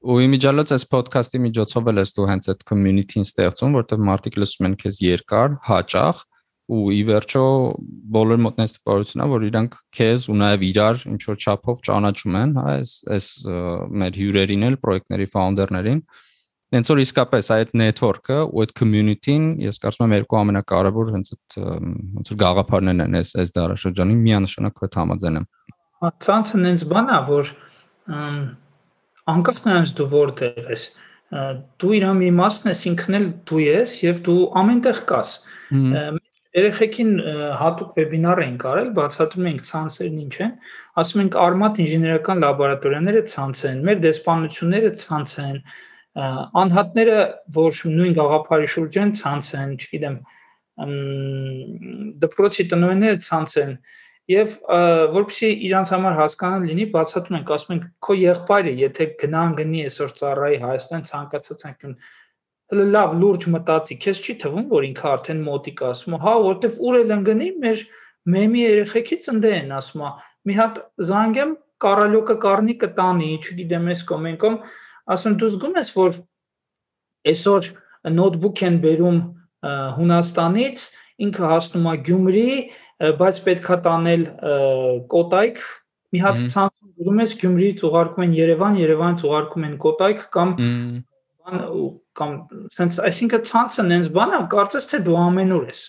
[SPEAKER 1] Ու իմիջիալոց այս ոդքասթի միջոցով էլ ես դու հենց այդ community-ին ստեղծում, որտեղ մարդիկ լսում են քեզ երկար, հաճախ ու ի վերջո բոլոր մոտնես տպարությունն է որ իրանք քեզ ու նաև իրար ինչ որ չափով ճանաչում են, հա, այս այս մեր հյուրերին էլ, պրոյեկտների ֆաունդերներին, Հենց որ իսկապես այդ network-ը ու այդ community-ն, ես կարծում եմ երկու ամենակարևոր հենց այդ ոնց որ գաղափարներն են այս այս դարաշրջանի միանշանակ հետ համաձայն եմ։
[SPEAKER 2] Ցանցը հենց բան է, որ անկախ նրանից դու որտեղ ես, դու իր մի մասն ես, ինքն էլ դու ես եւ դու ամենտեղ կաս։ Երեխեքին հատուկ վեբինար ենք արել, բացատրում ենք ցանցերն ինչ են, ասում ենք արմատ ինժեներական լաբորատորիաները ցանց են, մեր դեսպանությունները ցանց են, անհատները, որ նույն գաղափարի շուրջ են, ցանց են, չգիտեմ, դպրոցի տնօրենները ցանց են եւ որպեսզի իրանց համար հասկանալ լինի, բացատրում ենք, ասում ենք քո եղբայրը, եթե գնան գնի այսօր ծառայի Հայաստան ցանկացած անկյուն հələ լավ լուրջ մտածի, քեզ չի թվում, որ ինքը արդեն մոտիկ ասում, հա, որտեվ ուր էլ ընկնի, մեր մեմի երեխեքի ծնդե են ասում, մի հատ զանգեմ, կարալյոկը կառնի կտանի, չգիտեմ, այս կոմենկոմ, ասում դու զգում ես որ այսօր նոթբուք են բերում Հունաստանից, ինքը հասնում է Գյումրի, բայց պետքա տանել Կոտայք, մի հատ ցանցում գրում ես Գյումրիից ուղարկում են Երևան, Երևանից ուղարկում են Կոտայք կամ բան կամ sense այսինքն ցանցը նենց բան է, կարծես թե դու ամենուր ես։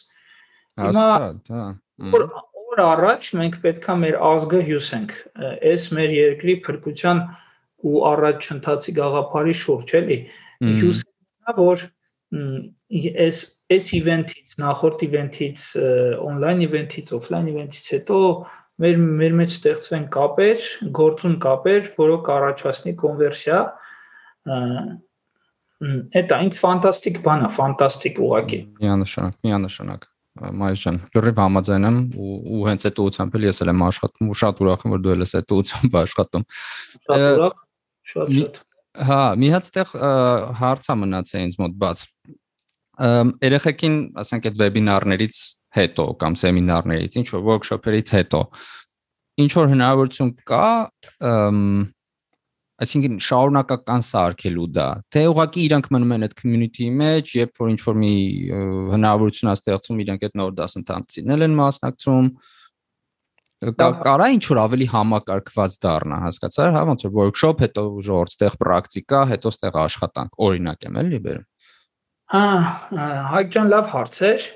[SPEAKER 1] Հաստատ, հա։
[SPEAKER 2] Որ օր առաջ մենք պետքա մեր ազգը հյուսենք, այս մեր երկրի փրկության ու առաջ ընթացի գաղափարի շուրջ էլի հյուսինա որ այս այս իվենթից նախորդ իվենթից on-line իվենթից offline իվենթից հետո մեր մեր մեջ ստեղծվեն կապեր, գործուն կապեր, որը կառաջացնի կոնվերսիա Էդ այն ֆանտաստիկ բան է, ֆանտաստիկ ուղակի։
[SPEAKER 1] Միանշանակ, միանշանակ մայր ջան, լրիվ համաձայն եմ ու ու հենց այդ ուղությամբ էլ ես էլ եմ աշխատում ու շատ ուրախ եմ որ դու ես այդ ուղությամբ աշխատում։
[SPEAKER 2] Շատ ուրախ Շատ շատ։
[SPEAKER 1] Հա, մի հատ ստեղ հարցա մնացել ինձ մոտ բաց։ Երեխեքին, ասենք այդ վեբինարներից հետո կամ սեմինարներից, ինչ որ workshop-երից հետո ինչ որ հնարավորություն կա Այսինքն շարունակական սարքելու դա, թե ուղղակի իրանք մնում են այդ community-ի մեջ, երբ որ ինչ որ մի հնարավորություն ա ստեղծում, իրանք այդ նոր դասընթացին են մասնակցում, կարա ինչ որ ավելի համակարգված դառնա, հասկացա՞ր, հա, ոնց որ workshop, հետո ժողովուրդ ստեղ պրակտիկա, հետո ստեղ աշխատանք, օրինակ եմ էլի բերում։
[SPEAKER 2] Հա, Հայկ ջան, լավ հարց էր։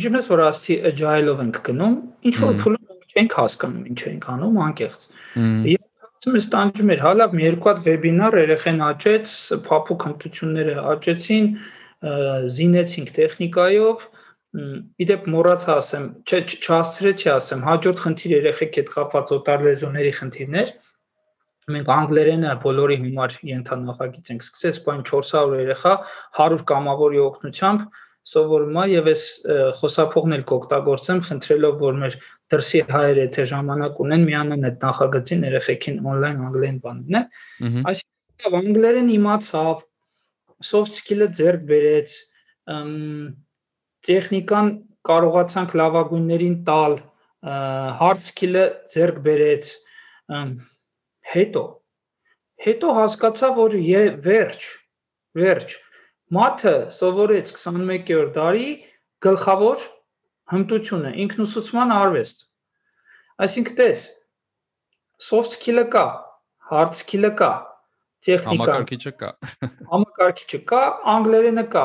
[SPEAKER 2] Ինչպես որ ասի agile-ով ենք գնում, ինչ որ փուլում չենք հասկանում ինչ ենք անում, անկեղծ։ Եվ ես տանջում էր, հա լավ, մի երկու հատ վեբինար երեխեն աճեց, փափուկ հմտությունները աճեցին, զինեցինք տեխնիկայով, իդեպ մոռացա ասեմ, չէ, չհասցրեցի ասեմ, հաջորդ խնդիր երեխեք հետ կապված օտար լեզուների խնդիրներ։ Մենք անգլերենը բոլորի հիմար ենթանախագիծ ենք սկսել, սպայն 400 երեխա 100 կամավորի օգնությամբ սովորում է եւ այս խոսափողն էլ կօգտագործեմ, խնդրելով որ մեր դրսի հայերը եթե ժամանակ ունեն, միանան այդ նախագծին երեխեքին on-line անգլերեն բանն Այսինքն անգլերեն իմացավ, soft skill-ը ձեռք բերեց, տեխնիկան կարողացանք լավագույններին տալ, skill-ը ձեռք բերեց, հետո հետո հասկացա, որ վերջ, վերջ Մարդը սովորեց 21-րդ դարի գլխավոր հմտությունը ինքնուսուցման արվեստ։ Այսինքն տես soft skill-ը կա, hard skill-ը կա, տեխնիկա
[SPEAKER 1] համակարգիչը կա։
[SPEAKER 2] Համակարգիչը կա, անգլերենը կա։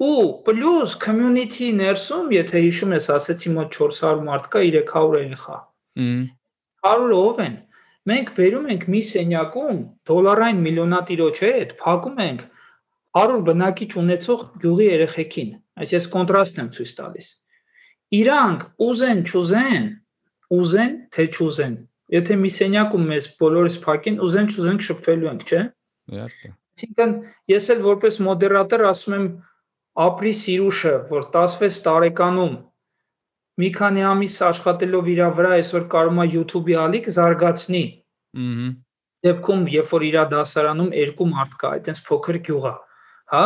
[SPEAKER 2] Ու պլյուս community ներսում, եթե հիշում ես, ասեցի մոտ 400 մարդ կա, 300 երեխա։ Հմ 100 ով են։ Մենք վերում ենք մի սենյակում դոլարային միլիոնատիրոջ հետ, փակում ենք 100 բնակիչ ունեցող գյուղի երեխեքին, այս ես կոնտրաստ եմ ցույց տալիս։ Իրանք ուզեն, չուզեն, ուզեն, թե չուզեն։ Եթե մի սենյակում մեզ բոլորս փակեն, ուզեն, չուզեն շփվելու ենք, չէ՞։
[SPEAKER 1] Իհարկե։
[SPEAKER 2] Այսինքն ես էլ որպես մոդերատոր ասում եմ ապրի սիրուշը, որ 16 տարեկանում մի քանի ամիս աշխատելով իր վրա այսօր կարողա YouTube-ի ալիք զարգացնի։ Ահա դեպքում, երբ որ իր դասարանում երկու մարդ կա, այտենց փոքր գյուղա, հա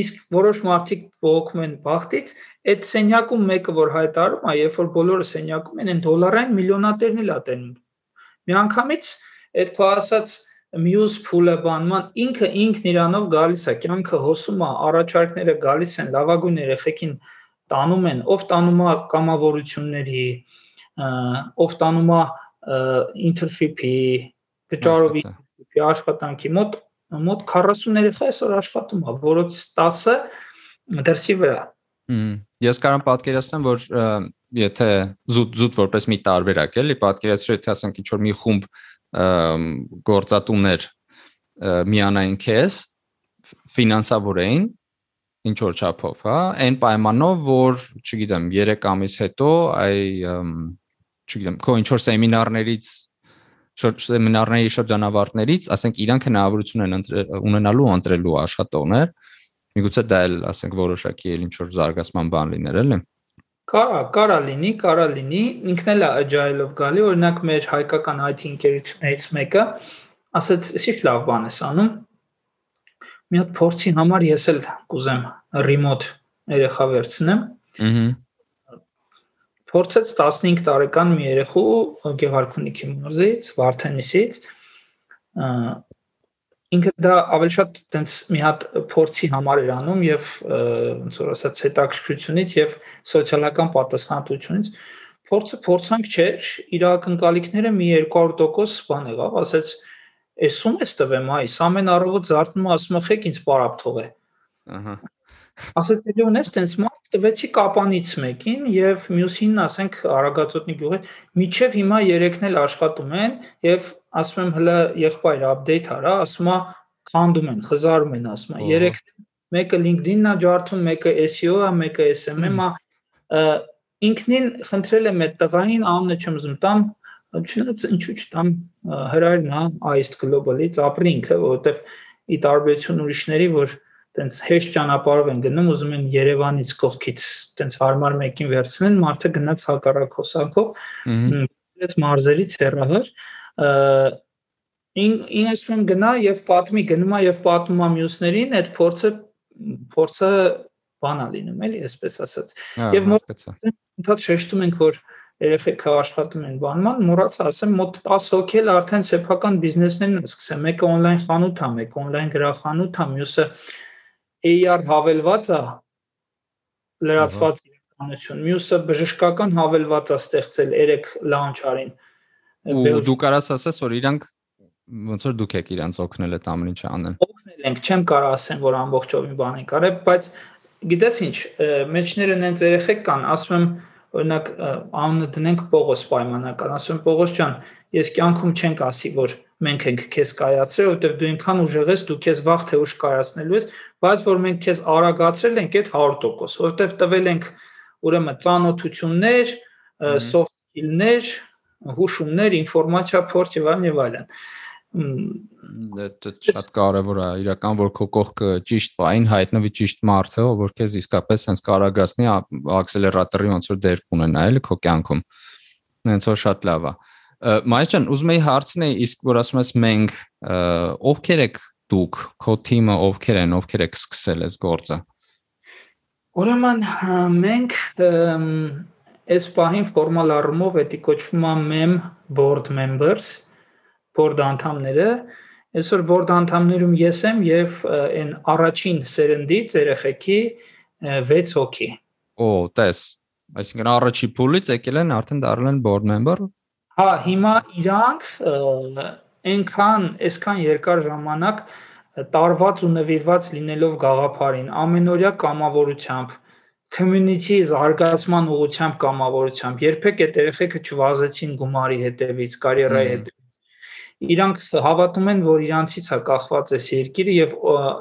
[SPEAKER 2] իսկ որոշ մարդիկ բողոքում են բախտից այդ սենյակում մեկը որ հայտարարում է երբ որ բոլորը սենյակում են են դոլարային միլիոնատերն էլ ատենում միանգամից այդ քո ասած մյուս փուլը բանման ինքը ինքն իրանով գալիս է կյանքը հոսում է առաջարկները գալիս են լավագույն երեխեքին տանում են ով տանում է կամավորությունների ով տանում է ինտերֆիպի վճարովի աշխատանքի մոտ մոտ 40 երեխա այսօր աշխատում է, որոնց 10-ը դրսի վրա։
[SPEAKER 1] ես կարող եմ պատկերացնեմ, որ եթե զուտ զուտ որպես մի տարբերակ էլի, պատկերացրու եթե ասենք ինչ որ մի խումբ գործատուներ միանային քեզ ֆինանսավորային ինչ որ չափով, հա, այն պայմանով, որ, չգիտեմ, 3 ամիս հետո այ չգիտեմ, քո ինչ որ սեմինարներից սեմինարների շրջանավարտներից, ասենք իրանք հնարավորություն են ունենալու ընտրելու աշխատողներ, միգուցե դա էլ ասենք որոշակի էլ ինչ որ զարգացման բան լիներ, էլի։
[SPEAKER 2] Կարա, կարա լինի, կարա լինի, ինքն էլ է agile-ով գալի, օրինակ մեր հայկական IT ընկերություններից մեկը ասաց, «Իսկ լավ բան ես անում»։ Մի հատ փորձի համար ես էլ կուզեմ remote երեխա վերցնեմ։ Ահա փորձեց 15 տարեկան մի երեխու Գեղարքունիքի մարզից, Վարդենիսից ինքը դա ավելի շատ տենց մի հատ փորձի համար էր անում եւ ոնց որ ասած հետաքրքրությունից եւ սոցիալական պատասխանատվությունից փորձը փորձանք չէր իր ակնկալիքները մի 200% բան եղավ ասաց էսում էս տվեմ այս ամեն առավոտ զարթնում ասում եք ինձ պարապ թողե ահա ասաց դե ունես տենց տվեցի կապանից մեկին եւ մյուսին ասենք Արագածոտնի գյուղի միջև հիմա երեքն էլ աշխատում են եւ ասում եմ հələ եղբայր update արա, ասում է քանդում են, խզարում են, ասում է երեք մեկը LinkedIn-ն է ջարդում, մեկը SEO-ը, մեկը SMM-ը ինքնին խնդրել եմ այդ տղային անունը չեմ ուզում տամ, չնայած ինչու չտամ հրայրն է Aist Global-ից ապրի ինքը, որովհետեւ ի տարբերություն ուրիշների, որ տենց հեշտ ճանապարհով են գնում, ուզում են Երևանից կողքից տենց հարմար մեկին վերցնեն, մարդը գնաց հակառակ հոսանքով, ցած մարզերից հեռահար, ին ասում գնա եւ պատմի գնում է եւ պատմում է մյուսներին, այդ փորձը փորձը բանա լինում էլի, այսպես ասած։ Եվ ընդհանուր շեշտում ենք, որ երեխեքը աշխատում են բանման, մոռացա ասեմ, մոտ 10 հոգի էլ արդեն սեփական բիզնեսներն են սկսել։ Մեկը on-line խանութ է, մեկը on-line գրախանութ է, մյուսը AR հավելված է լրացված իրականություն։ Մյուսը բժշկական հավելված է ստեղծել 3 launch արին։
[SPEAKER 1] Ու դու կարաս ասես, որ իրանք ոնց որ դուք եք իրանց օգնել այդ ամեն ինչը անեն։
[SPEAKER 2] Օգնել ենք, չեմ կարող ասեմ, որ ամբողջովին բան ենք արել, բայց գիտես ինչ, մեջները նենց երեխեք կան, ասում եմ, օրինակ անունը դնենք Պողոս պայմանական, ասում եմ Պողոս ջան, ես կյանքում չենք ասի, որ մենք ենք քեզ կայացրել, որովհետև դու ինքան ուժեղ ես, դու քեզ վաղ թե ուշ կայացնելու ես, բայց որ մենք քեզ արագացրել ենք այդ 100%, որովհետև տվել ենք ուրեմն ծանոթություններ, soft skill-ներ, հուշումներ, ինֆորմացիա փորձ եւ այլն եւ այլն
[SPEAKER 1] դա շատ կարևոր է իրական որ քո կողքը ճիշտ բային հայտնվի ճիշտ մարդը որ քեզ իսկապես հենց կարագացնի ակսելերատորի ոնց որ դեր կունենա էլի քո կյանքում հենց որ շատ լավ է Մայր ջան, ուզում եի հարցնել, իսկ որ ասում ես մենք ովքեր եք դուք, քո թիմը ովքեր են, ովքեր եք սկսել այս գործը։
[SPEAKER 2] Ուրեմն մենք այս պահին ֆորմալ առումով էդի կոչվում է MEM board members, board անդամները, այսօր board անդամներում ես եմ եւ այն առաջին սերնդից երեխեքի 6 հոգի։
[SPEAKER 1] Օ, տես։ Այսինքն առաջի փուլից եկել են արդեն դառել են board member
[SPEAKER 2] Հա, հիմա իրանք այնքան, այսքան երկար ժամանակ տարված ու նվիրված լինելով գաղափարին, ամենօրյա կամավորությամբ, community զարգացման ուղղությամբ կամավորությամբ, երբեք այդ երեխեքը չվազեցին գումարի հետևից, կարիերայի հետևից։ Իրանք հավատում են, որ իրանցից է կախված այս երկիրը եւ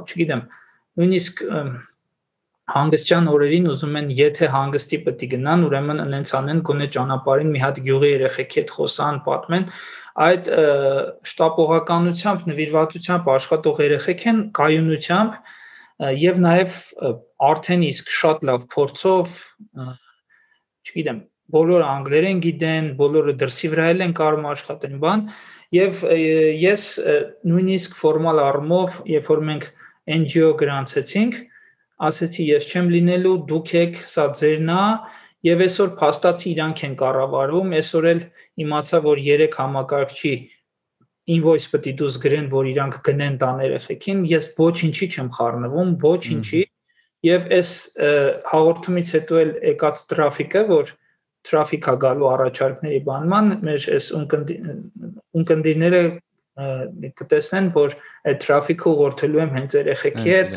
[SPEAKER 2] չգիտեմ, նույնիսկ հանգստյան օրերին ուզում են եթե հանգստի պետք է գնան, ուրեմն ընենց անեն գոնե ճանապարհին մի հատ գյուղի երեխեքի հետ խոսան, պատմեն, այդ շտապողականությամբ, նվիրվածությամբ աշխատող երեխեք են կայունությամբ եւ նաեւ արդեն իսկ շատ լավ փորձով չգիտեմ, բոլորը անգլերեն գիտեն, բոլորը դրսի վրա են կարող աշխատեն բան եւ ես նույնիսկ ֆորմալ առումով, երբ որ մենք NGO գրանցեցինք, ասեցի ես չեմ լինելու, դուք եք, սա ձերն է եւ այսօր փաստացի իրանք են կառավարում, այսօր էլ իմացա, որ 3 համակարգչի invoice պետք է դուս գրեն, որ իրանք գնեն տան երեխեքին, ես ոչինչի չեմ խառնվում, ոչինչի եւ այս հաղորդումից հետո էլ եկած տրաֆիկը, որ տրաֆիկա գալու առաջարկների բանման, մեր այս ունկնդիրները կտեսնեն, որ այդ տրաֆիկը ուղղորդելու եմ հենց երեխեքի հետ,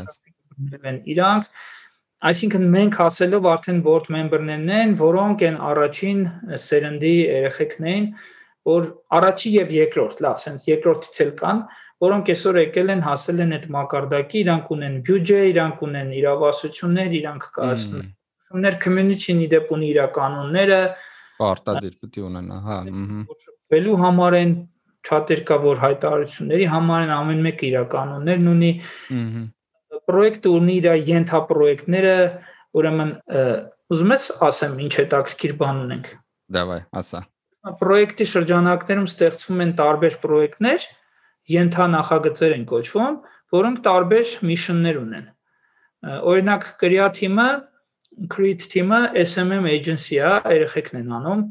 [SPEAKER 2] են իրանք այսինքն մենք ասելով արդեն board member-ներն են, որոնք են առաջին սերնդի երեխեքն են, որ առաջի եւ երկրորդ, լավ, sense երկրորդից էլ կան, որոնք այսօր եկել են, հասել են այդ մակարդակի, իրանք ունեն բյուջե, իրանք ունեն իրավասություններ, իրանք կայացնում են ներ community-ն իդեպ ունի իր կանոնները,
[SPEAKER 1] պարտադիր պետք է ունենա, հա, ըհը։
[SPEAKER 2] Վելու համար են չաթեր կա որ հայտարարությունների համար են ամեն մեկը իր կանոններն ունի։ Ըհը պրոյեկտը ունի իր ենթապրոյեկտները, ուրեմն ուզում ես ասեմ ինչ հետաքրքիր բան ունենք։
[SPEAKER 1] Դավայ, ասա։
[SPEAKER 2] Պրոյեկտի շրջանակներում ստեղծվում են տարբեր պրոյեկտներ, ենթանախագծեր են կոչվում, որոնք տարբեր միշններ ունեն։ Օրինակ Կրիա թիմը Create թիմը SMM agency-ա, երեխեքն են անում։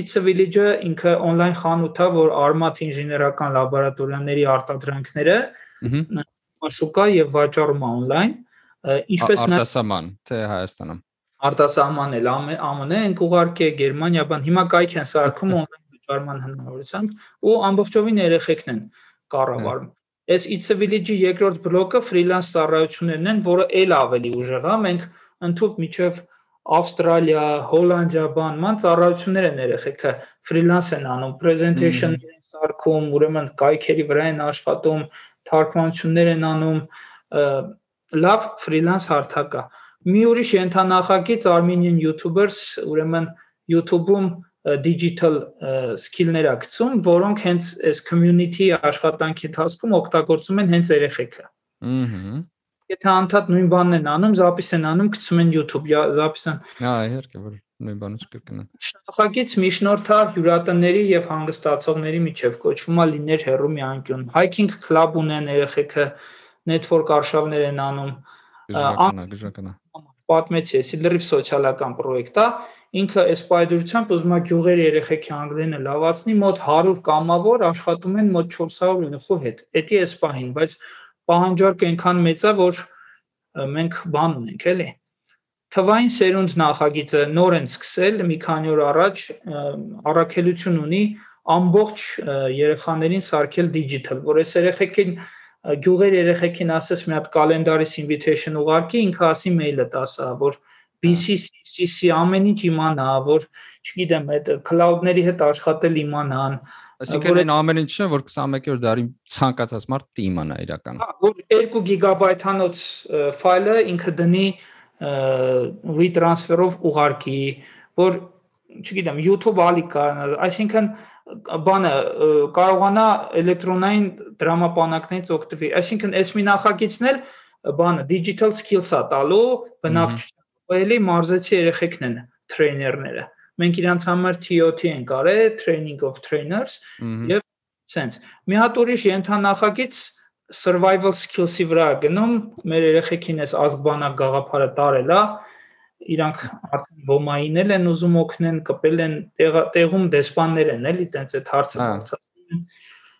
[SPEAKER 2] It's a Village-ը ինքը on-line խանութ է, որ արմատ ինժեներական լաբորատորիաների արտադրանքները շուկա եւ վաճառում on-line,
[SPEAKER 1] ինչպես նա արտասահման, թե Հայաստանում։
[SPEAKER 2] Արտասահման էլ ԱՄՆ-ը ենք ուղարկե Գերմանիա, բան հիմա կայք են սարքում on-line վաճառման հնարավորությամբ ու ամբողջովին երեխեքն են կառավարում։ Այս It's a Village-ի երկրորդ բլոկը ֆրիլանս ծառայություններն են, որը ել ավելի ուժեղ է։ Մենք ընդཐུպ միջև Ավստրալիա, Հոլանդիա բան, ման ծառայություններ են երեխեքը ֆրիլանս են անում, presentation-ներ են սարքում, ուրեմն կայքերի վրա են աշխատում, թարգմանություններ են անում, լավ ֆրիլանս հարթակ է։ Մի ուրիշ ենթանախագիծ Armenian YouTubers, ուրեմն YouTube-ում digital skill-ներ ակցում, որոնք հենց այս community աշխատանքի ընթացքում օգտագործում են հենց երեխեքը։ Ահա Եթե անդադ նույն բանն են անում, զապիս են անում, գցում են YouTube, զապիսան։
[SPEAKER 1] Հա, իհարկե, որ նույն բանը չկրկնեն։
[SPEAKER 2] Շնորհակից միջնորդար հյուրատների եւ հանգստացողների միջև կոչվում է լիներ հերո մի անկյուն։ Hiking club ունեն երեխեքը, network արշավներ են անում։
[SPEAKER 1] Գժականա, գժականա։
[SPEAKER 2] Պատմեցի, լրիվ սոցիալական պրոյեկտ է։ ինքը այս պայդրությամբ ուզում է գյուղերի երեխեքի անգլերենը լավացնի, մոտ 100 կամավոր աշխատում են մոտ 400 երեխու հետ։ Էդի էս պահին, բայց պահանջարկը այնքան մեծ է, որ մենք բան ունենք, էլի։ Թվային սերունդ նախագիծը նոր են սկսել մի քանի օր առաջ առաքելություն ունի ամբողջ երեխաներին սարքել digital, որ այս երեխեքին գյուղեր երեխեքին ասես մի հատ կալենդարիս invitation ուղարկի, ինքը ասի մեյլը տասա, որ BCC, CC ամեն ինչ իմանա, որ չգիտեմ, այդ cloud-ների հետ աշխատել իմանան,
[SPEAKER 1] Այսինքն այն ամեն ինչը, որ 21-րդ դարի ցանկացած մարդ դիմանա իրական։
[SPEAKER 2] Հա, որ 2 գիգաբայթանոց ֆայլը ինքը դնի retransfer-ով ուղարկի, որ չգիտեմ, YouTube ալիք կարողանա, այսինքն բանը կարողանա էլեկտրոնային դրամապանակներից օգտվի։ Այսինքն այս մի նախագիծն էլ բանը digital skills-ա տալու բնակչության։ Էլի մարզեցի երեխեքն են տրեյներները։ Մենք իրանց համար TOT ենք արել, training of trainers եւ sense։ Մի հատ ուրիշ ենթանախագիծ survival skills-ի վրա գնում, մեր երեխեքին էս ազգբանակ գաղափարը տարել է, իրանք արդեն ոմայինել են ուզում օգնեն, կպել են տեղում դեսպաններ են, էլի տենց այդ հարցը բարձրացնում են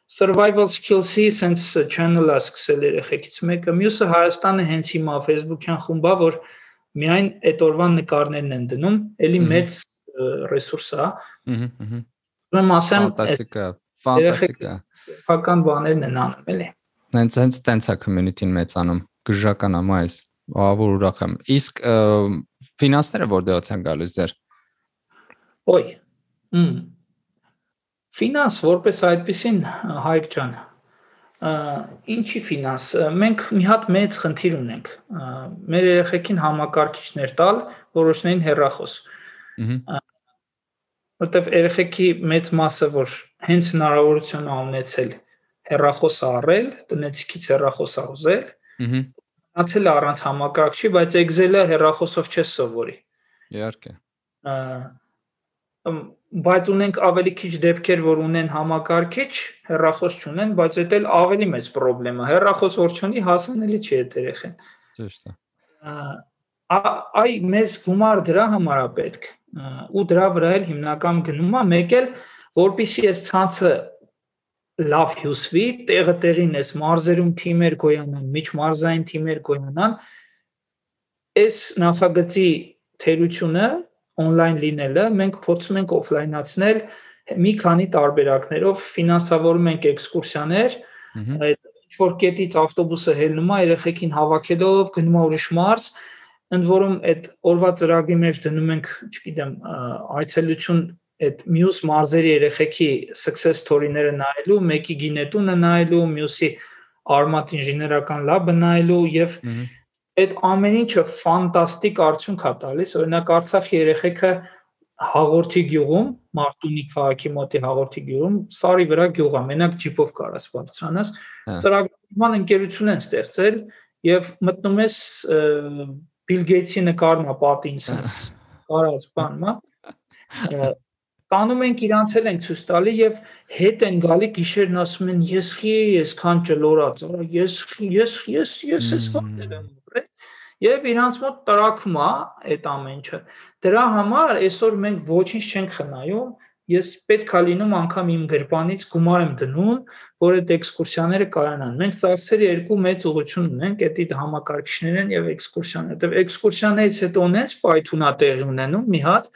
[SPEAKER 2] survival skills-ի sense channel-ը սկսել երեխեքից մեկը, մյուսը Հայաստանը հենց հիմա Facebook-յան խումբա, որ միայն այդ օրվան նկարներն են դնում, էլի մեծ ռեսուրս է։
[SPEAKER 1] Ահա, ահա։
[SPEAKER 2] Ուրեմն ասեմ,
[SPEAKER 1] ֆանտաստիկա, ֆանտաստիկա։
[SPEAKER 2] Սեփական բաներն են անում, էլի։
[SPEAKER 1] Հենց հենց տենց է community-ն մեծանում, գժական է մայս։ Ահա ուրախ եմ։ Իսկ ֆինանսները որտեղից են գալիս ձեր։
[SPEAKER 2] Ոյ։ Հմ։ Ֆինանս որպես այդպեսին Հայկ ջան։ Ինչի ֆինանս։ Մենք մի հատ մեծ խնդիր ունենք։ Մեր երեխեքին համակարգիչներ տալ, որոշներին հեռախոս։ որտեվ երեխեքի մեծ մասը որ հենց հնարավորություն ունեցել հեռախոս առել, տնեցիկից հեռախոս ուզել, ըհը մնացել առանց համակարգչի, բայց Excel-ը հեռախոսով չես սովորի։
[SPEAKER 1] Իհարկե։
[SPEAKER 2] Բայց ունենք ավելի քիչ դեպքեր, որ ունեն համակարգիչ, հեռախոս չունեն, բայց դա էլ ավելի մեծ խնդրեմ է։ Հեռախոս որ չունի, հասանելի չի այդ երեխեն։
[SPEAKER 1] Ճիշտ է։
[SPEAKER 2] Այ մեզ գումար դրա համար է պետք։ Ու դրա վրա էլ հիմնական գնում է, մեկ էլ որpիսի այս ցանցը լավ հյուսվի, տեղը տեղին էս մարզերում թիմեր գոյանան, միջմարզային թիմեր գոյանան, այս նախագծի թերությունը on-line լինելը մենք փորձում ենք օֆլայնացնել մի քանի տարբերակներով ֆինանսավորում ենք էքսկուրսիաներ, այդ ինչ որ կետից ավտոբուսը հելնում է երեխեքին հավաքելով գնում է ուրիշ մարզ, ընդ որում այդ օրվա ծրագրի մեջ դնում ենք, չգիտեմ, այցելություն այդ մյուս մարզերի երեխեքի success story-ները նայելու, մեկի գինետունը նայելու, մյուսի արմատ ինժեներական լաբը նայելու եւ այդ ամեն ինչը ֆանտաստիկ արդյունք է տալիս։ Օրինակ Արցախի երեխեքը հաղորդի գյուղում, Մարտունի քաղաքի մոտի հաղորդի գյուղում, սարի վրա գյուղ է, մենակ ջիպով կարաս բարձրանաս։ հա։ Ծրագրման ընկերություն են ստեղծել եւ մտնում ես Bill Gates-ի նկարն է պատին, sense կարաս բան, մա տանում ենք իրանց էլ ենք ցույց տալի եւ հետ են գալի գիշերն ասում են ես խի ես քան ճլորած արա ես ես ես ես ես ո՞նց եմ եւ իրանց մոտ տրակում է այդ ամենը դրա համար այսօր մենք ոչինչ չենք խնայում ես պետքա լինում անգամ իմ գրպանից գումար եմ դնում, որ այդ էքսկուրսիաները կայանան։ Մենք ծախսերի երկու մեծ ուղղություն ունենք, դա համակարգիչներն եւ էքսկուրսիաները։ Դե էքսկուրսիաներից հետո ունենց պայթունա տեղի ունենում մի հատ,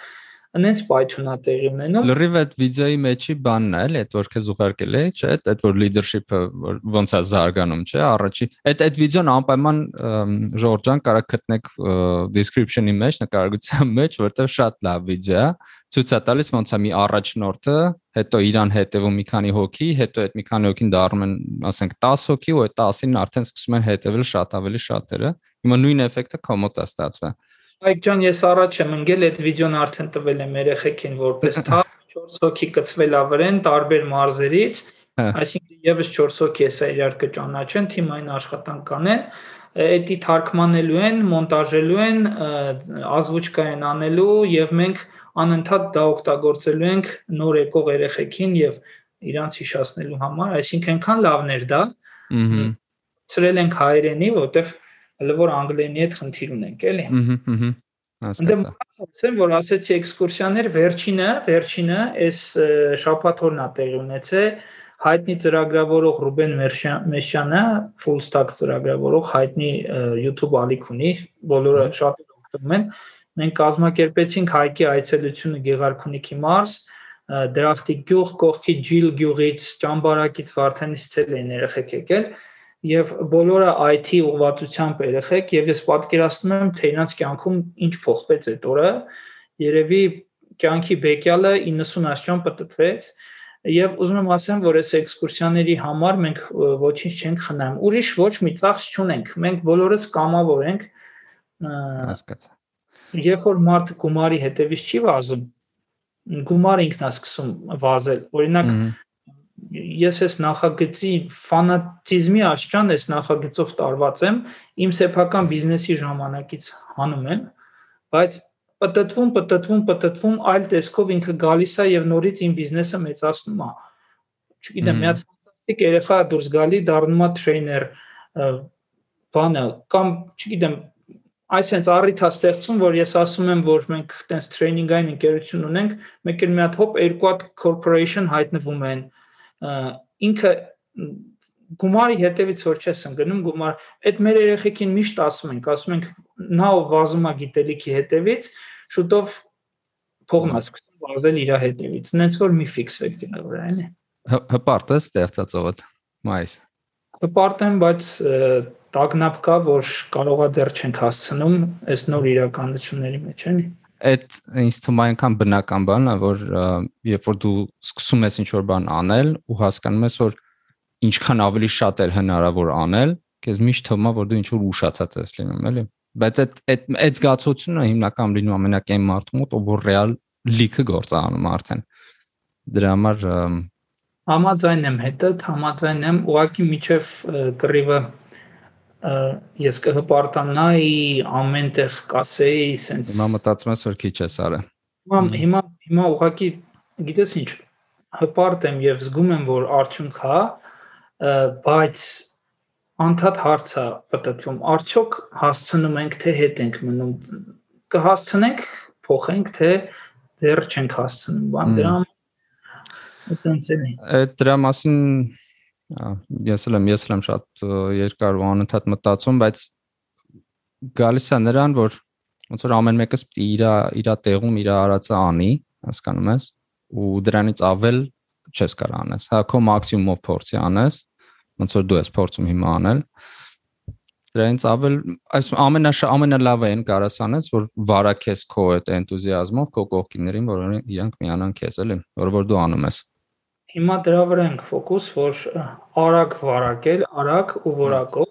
[SPEAKER 2] այնց պայթունա տեղի ունենում։
[SPEAKER 1] Լրիվ այդ վիդեոյի մեջի բանն է, էլի, այդ որ քեզ ուղարկել է, չէ՞, այդ որ leadership-ը ոնց է զարգանում, չէ՞, առաջի։ Այդ այդ վիդեոն անպայման Ժորժան կարա գտնեք description-ի մեջ, նկարագրության մեջ, որտեղ շատ լավ վիդեո է, ցույց է տալիս ոնց է մի առաջնորդը, հետո իրան հետևում մի քանի հոգի, հետո այդ մի քանի հոգին դառնում են, ասենք 10 հոգի, ու այդ 10-ին արդեն սկսում են հետևել շատ ավելի շատերը։ Հիմա նույն էֆեկտը կոմոդ է ստացվել։
[SPEAKER 2] Այկ ջան, ես առաջ եմ ընկել այդ վիդեոն արդեն տվել եմ երեխեքին որպես [LAUGHS] թափ 4 հոգի կծվել ա վրեն տարբեր մարզերից, հա։ այսինքն եւս 4 հոգի էսա իրար կճանաչեն, թիմային աշխատանք կանեն, էդի թարգմանելու են, մոնտաժելու են, ազվուճկա են անելու եւ մենք անընդհատ դա օգտագործելու ենք նոր եկող երեխեքին եւ իրանց հիշացնելու համար, այսինքն այնքան լավներ դա։ Ահա։ Ծրել ենք հայերենի, որովհետեւ հələ որ անգլերենի հետ խնդիր ունենք, էլի։
[SPEAKER 1] Ահա, ահա։ Հասկացա։
[SPEAKER 2] Ասեմ, որ ասեցի էքսկուրսիաներ վերջինը, վերջինը այս շաբաթօրն է տեղի ունեցել հայտնի ծրագրավորող Ռուբեն Մեշյանը, full stack ծրագրավորող հայտնի YouTube ալիք ունի, բոլորը շատ օգտվում են։ Մենք կազմակերպեցինք Հայկի այցելությունը Գեղարքունիքի մարզ, դրախտի գյուղ կողքի Ջիլ գյուղից, Ճամբարակից Վարդանից ցել են երեխեք եկել եւ բոլորը IT ուղղվածությամբ երեխեք եւ ես պատկերացնում եմ թե իրancs կյանքում ինչ փոխվեց այդ օրը երևի կյանքի բեկյալը 90 աշճան պատտվեց եւ ուզում եմ ասեմ որ այս էքսկուրսիաների համար մենք ոչինչ չենք խնայում ուրիշ ոչ մի ծախս չունենք մենք բոլորս կամավոր ենք
[SPEAKER 1] հասկացա
[SPEAKER 2] երբ որ մարդ գումարի հետևից չի վազում գումար ինքն է սկսում վազել օրինակ ես այս նախագծի ֆանատիզմի աչքան այս նախագծով տարված եմ, իմ սեփական բիզնեսի ժամանակից հանում եմ, բայց պատտվում, պատտվում, պատտվում այլ տեսքով ինքը գալիս է եւ նորից իմ բիզնեսը մեծացնում է։ Չգիտեմ, մի հատ ֆանտաստիկ երեխա դուրս գալի, դառնում է տրեյներ, բանը կամ չգիտեմ, այսենց առիթ է ստեղծում, որ ես ասում եմ, որ մենք տենց տրեյնինգային ընկերություն ունենք, մեկ էլ մի հատ հոп երկու հատ corporation հայտնվում են, ինքը գումարի հետևից որ չես ընկնում գումար այդ մեր երեխեքին միշտ ասում ենք ասում ենք նա ով վազում է գիտելիքի հետևից շուտով փողն է սկսում վազել իր հետևից նենց որ մի ֆիքսվեք դրա վրա էլի
[SPEAKER 1] հպարտ է ստեղծածողը մայիս
[SPEAKER 2] հպարտ եմ բայց տագնապ կա որ կարողա դեռ չենք հասցնում այս նոր իրականությունների մեջ էլի
[SPEAKER 1] այդ ինձ թվում է այնքան բնական բան է, որ երբ որ դու սկսում ես ինչ-որ բան անել ու հասկանում ես, որ ինչքան ավելի շատ է հնարավոր անել, քեզ միշտ թվում է, որ դու ինչ-որ ուշացած ես լինում, էլի։ Բայց այդ այդ այդ զգացողությունը հիմնական լինում ամենակային մարդու մոտ, ով որ ռեալ լիքը գործ անում արդեն։ Դրա համար
[SPEAKER 2] համաձայն եմ հետդ, համաձայն եմ, ուղղակի միջև կռիվը ես կհպարտանայի ամենտեղ կասեի սենց
[SPEAKER 1] Հիմա մտածում ես որ քիչ ես արա
[SPEAKER 2] Հիմա հիմա հիմա ուղղակի գիտես ինչ հպարտ եմ եւ զգում եմ որ արդյունք հա բայց անդադ հարց է պատտվում արդյոք հասցնում ենք թե հետ ենք մնում կհասցնենք փոխենք թե դեռ չենք հասցնում բան դրա այտենց էլի
[SPEAKER 1] դրա մասին ես էլ եմ ես էլ եմ շատ երկար ու անընդհատ մտածում, բայց գալիս է նրան, որ ոնց որ ամեն մեկս պիտի իր իր տեղում իր արածը անի, հասկանում ես, ու դրանից ավել չես կարող անես։ Հա քո մաքսիմումով փորձի անես, ոնց որ դու ես փորձում հիմա անել։ Դրանից ավել այս ամենաշ ամենալավը են կարաս անես, որ վարակես քո այդ էնտուզիազմով քո կողքիներին, որ իրանք միանան քեզ էլի, որ որ դու անում ես
[SPEAKER 2] հիմա դրա վրա ենք ֆոկուս, որ արագ վարակել, արագ ու որակով,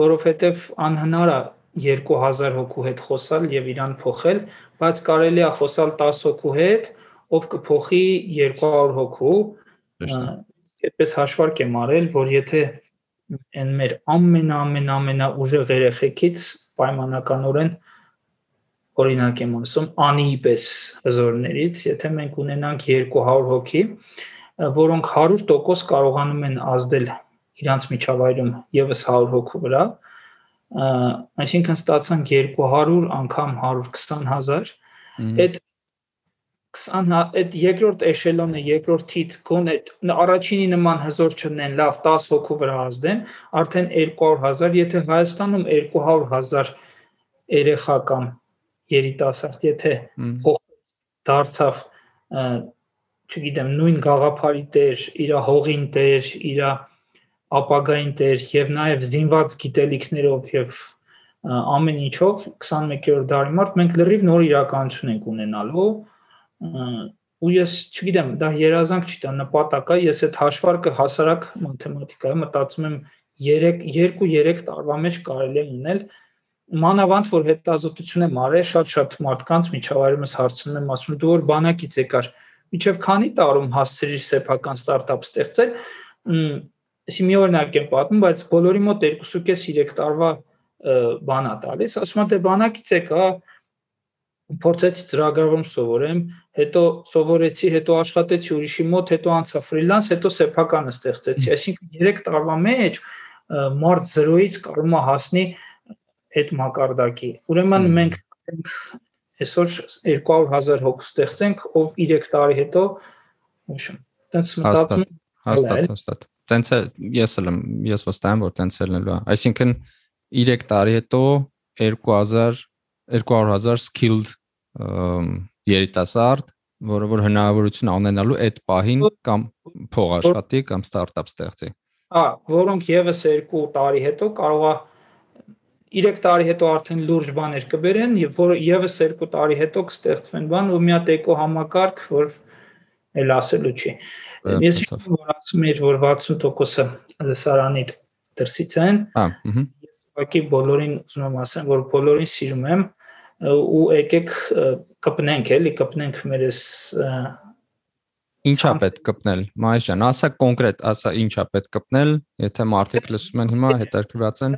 [SPEAKER 2] որովհետև անհնար է 2000 հոգու հետ խոսալ եւ իրան փոխել, բայց կարելի է խոսալ 10 հոգու հետ, ով կփոխի 200 հոգու։ Այդպես հաշվարկ եմ արել, որ եթե այն մեր ամեն ամեն ամենա ուժեղ երեխեքից պայմանականորեն օրինակ եմ ասում, անի պես հզորներից, եթե մենք ունենանք 200 հոգի, որոնք 100% կարողանում են ազդել իրանց միջավայրում եւս 100 հոգու վրա, այսինքն ստացան 200 անգամ 120000 այդ 20 այդ երկրորդ էշելոնը երկրորդից գոնե առաջինի նման հզոր չնեն լավ 10 հոգու վրա ազդեն արդեն 200000 եթե Հայաստանում 200000 երեխա կամ երիտասարդ եթե փոխվեց դարձավ չգիտեմ, նույն գաղափարի տեր, իր հողին տեր, իր ապագային տեր եւ նաեւ զինված գիտելիքներով եւ ամեն ինչով 21-րդ դարի մարդ մենք լրիվ նոր իրականություն ենք ունենալու ու ես չգիտեմ, դա երազանք չի, դա նպատակ է, ես այդ հաշվարկը հասարակ մաթեմատիկայի մտածում եմ 3 2-3 տարվա մեջ կարելի է ունել մանավանդ որ հետազոտություն եմ արել շատ-շատ մարդկանց միջավայրումս հարցնում եմ ասում դու որ բանակից եկար միջև քանի տարում հասցրիր սեփական ստարտափ ստեղծել, այսի մի օրինակ եմ պատմում, բայց բոլորի մոտ 2.5-3 տարվա բան է տալիս, ասում եմ դե բանակից եկա փորձեցի ծրագրավորում սովորեմ, հետո սովորեցի, հետո աշխատեցի ուրիշի մոտ, հետո անցա ֆրիլանս, հետո սեփականը ստեղծեցի։ Այսինքն 3 տարվա մեջ մարդ 0-ից կարող է հասնի այդ մակարդակի։ Ուրեմն մենք այսօր 200.000 հոգ ստեղծենք, ով 3 տարի հետո ուշ տենց մտածում
[SPEAKER 1] հաստատ հաստատ տենց է ես էլ եմ ես վստահ եմ որ տենց էլ է այսինքն 3 տարի հետո 2000 200.000 skilled երիտասարդ որը որ հնարավորություն ունենալու այդ պահին կամ փող աշխատի կամ ստարտափ ստեղծի։
[SPEAKER 2] Հա, որոնք եւս 2 տարի հետո կարողա 3 տարի հետո արդեն լուրջ բաներ կբերեն եւ որ եւս 2 տարի հետո կստեղծվեն բան ու մի հատ էկո համակարգ, որ էլ ասելու չի։ Ես որ ասում եմ որ 60%-ը լսարանի դրսից են։
[SPEAKER 1] Հա, ըհը։
[SPEAKER 2] Ես ուղղակի բոլորին ուզում եմ ասեմ, որ բոլորին սիրում եմ ու եկեք կպնենք էլի, կպնենք մեր այս
[SPEAKER 1] Ինչա պետք կպնել։ Մայիս ջան, ասա կոնկրետ, ասա ինչա պետք կպնել, եթե մարդիկ լսում են հիմա հետարկված են։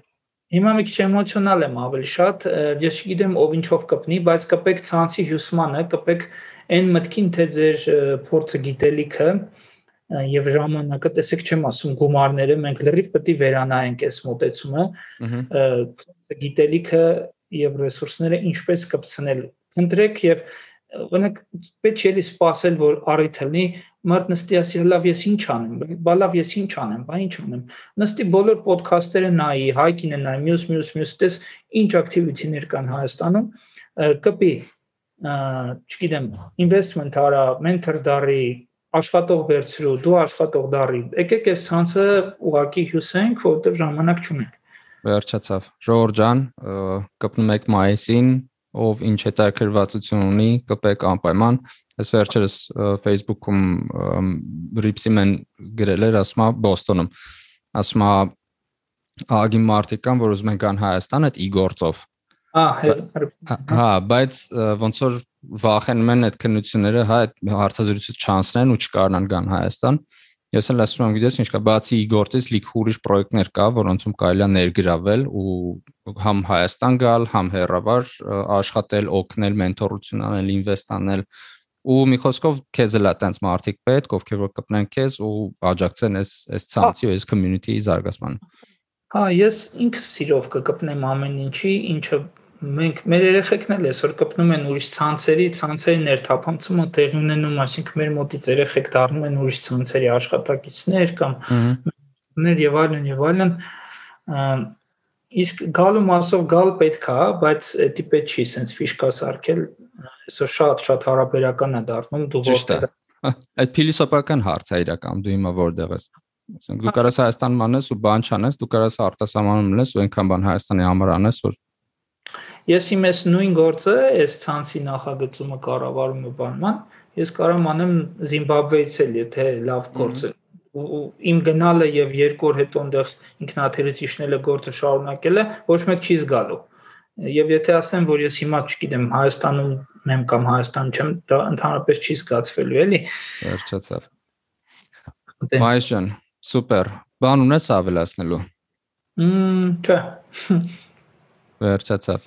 [SPEAKER 2] Հիմա մի քիչ էմոցիոնալ եմ ավելի շատ, ես չգիտեմ ով ինչով կպնի, բայց կպեք ցանցի հյուսմանը, կպեք այն մտքին, թե ձեր փորձը գիտելիքը եւ ժամանակը, տեսեք չեմ ասում գումարները, մենք լրիվ պետք է վերանայենք այս մոտեցումը, փորձը գիտելիքը եւ ռեսուրսները ինչպես կպցնել։ Ընտրեք եւ օրինակ պետք չէ լի սпасել որ առիթ լինի մարդ նստի ասի լավ ես ինչ անեմ բա լավ ես ինչ անեմ բա ինչ անեմ նստի բոլոր ոդքասթերը նայի հայկինը նայ մյուս մյուս մյուս տես ինչ ակտիվիտիներ կան Հայաստանում կպի չգիտեմ investment արա mentor դարի աշխատող վերցրու դու աշխատող դարի եկեք այս ցանցը ուղակի հյուսենք որտեղ ժամանակ չունենք
[SPEAKER 1] վերջացավ ժորժան կպնում եք մայիսին ով ինչ հետաքրքրվածություն ունի, կպեք անպայման։ Այս վերջերս Facebook-ում Ripsy Men գրել էր, ասում է Բոստոնում։ Ասում է ագի մարդիկ կան, որ ուզում են գան Հայաստան այդ իգործով։ Հա, բայց ոնց որ վախենում են այդ քննությունները, հա, այդ հարցազրույցը չանցնեն ու չկարողանան գան Հայաստան։ Ա Ես էլ ասում եմ, գիտես ինչ կա, բացի իգործից լիք ուրիշ պրոյեկտներ կա, որոնցում կարելի է ներգրավել ու համ Հայաստան գալ, համ հերավար աշխատել, օգնել, մենթորություն անել, ինվեստ անել, ու մի խոսքով քեզ էլ է տենց մարդիկ պետք, ովքեր որ կպնեն քեզ ու աջակցեն այս այս ցանցի ու այս community-ի զարգացմանը։
[SPEAKER 2] Հա, ես ինքս սիրով կկպնեմ ամեն ինչի, ինչը մենք մեր երեխեքն էլ այսօր կպնում են ուրիշ ցանցերի, ցանցերի ներթափանցումը տեղի ունենում, այսինքն մեր մոտից երեխեք դառնում են ուրիշ ցանցերի աշխատակիցներ կամ ներ եւ այլն եւ այլն իսկ գալու մասով գալ պետք է, բայց դա պետք չի sense ֆիշկա սարքել, այսօր շատ-շատ հարաբերական է դառնում դու
[SPEAKER 1] որտեղ այդ փիլիսոփական հարց է իրական դու հիմա որտեղ ես ասենք դու կարաս Հայաստանում անես ու բան չանես դու կարաս արտասահմանում լես ու այնքան բան Հայաստանի համար անես որ
[SPEAKER 2] ես իմ այս նույն գործը այս ցանցի նախագծումը կառավարումը բանման ես կարամ անեմ Զիմբաբվեից էլ եթե լավ գործ է ու իմ գնալը եւ երկու օր հետո այնտեղ ինքնաթիռից իջնելը գործը շարունակելը ոչ մեկ չի զգալու եւ եթե ասեմ որ ես հիմա չգիտեմ Հայաստանում եմ կամ Հայաստան չեմ դա ընդհանրապես չի զգացվելու էլի
[SPEAKER 1] վերջացավ Մայիս ջան սուպեր բան ունես ավելացնելու
[SPEAKER 2] Մմ չէ
[SPEAKER 1] վերջացավ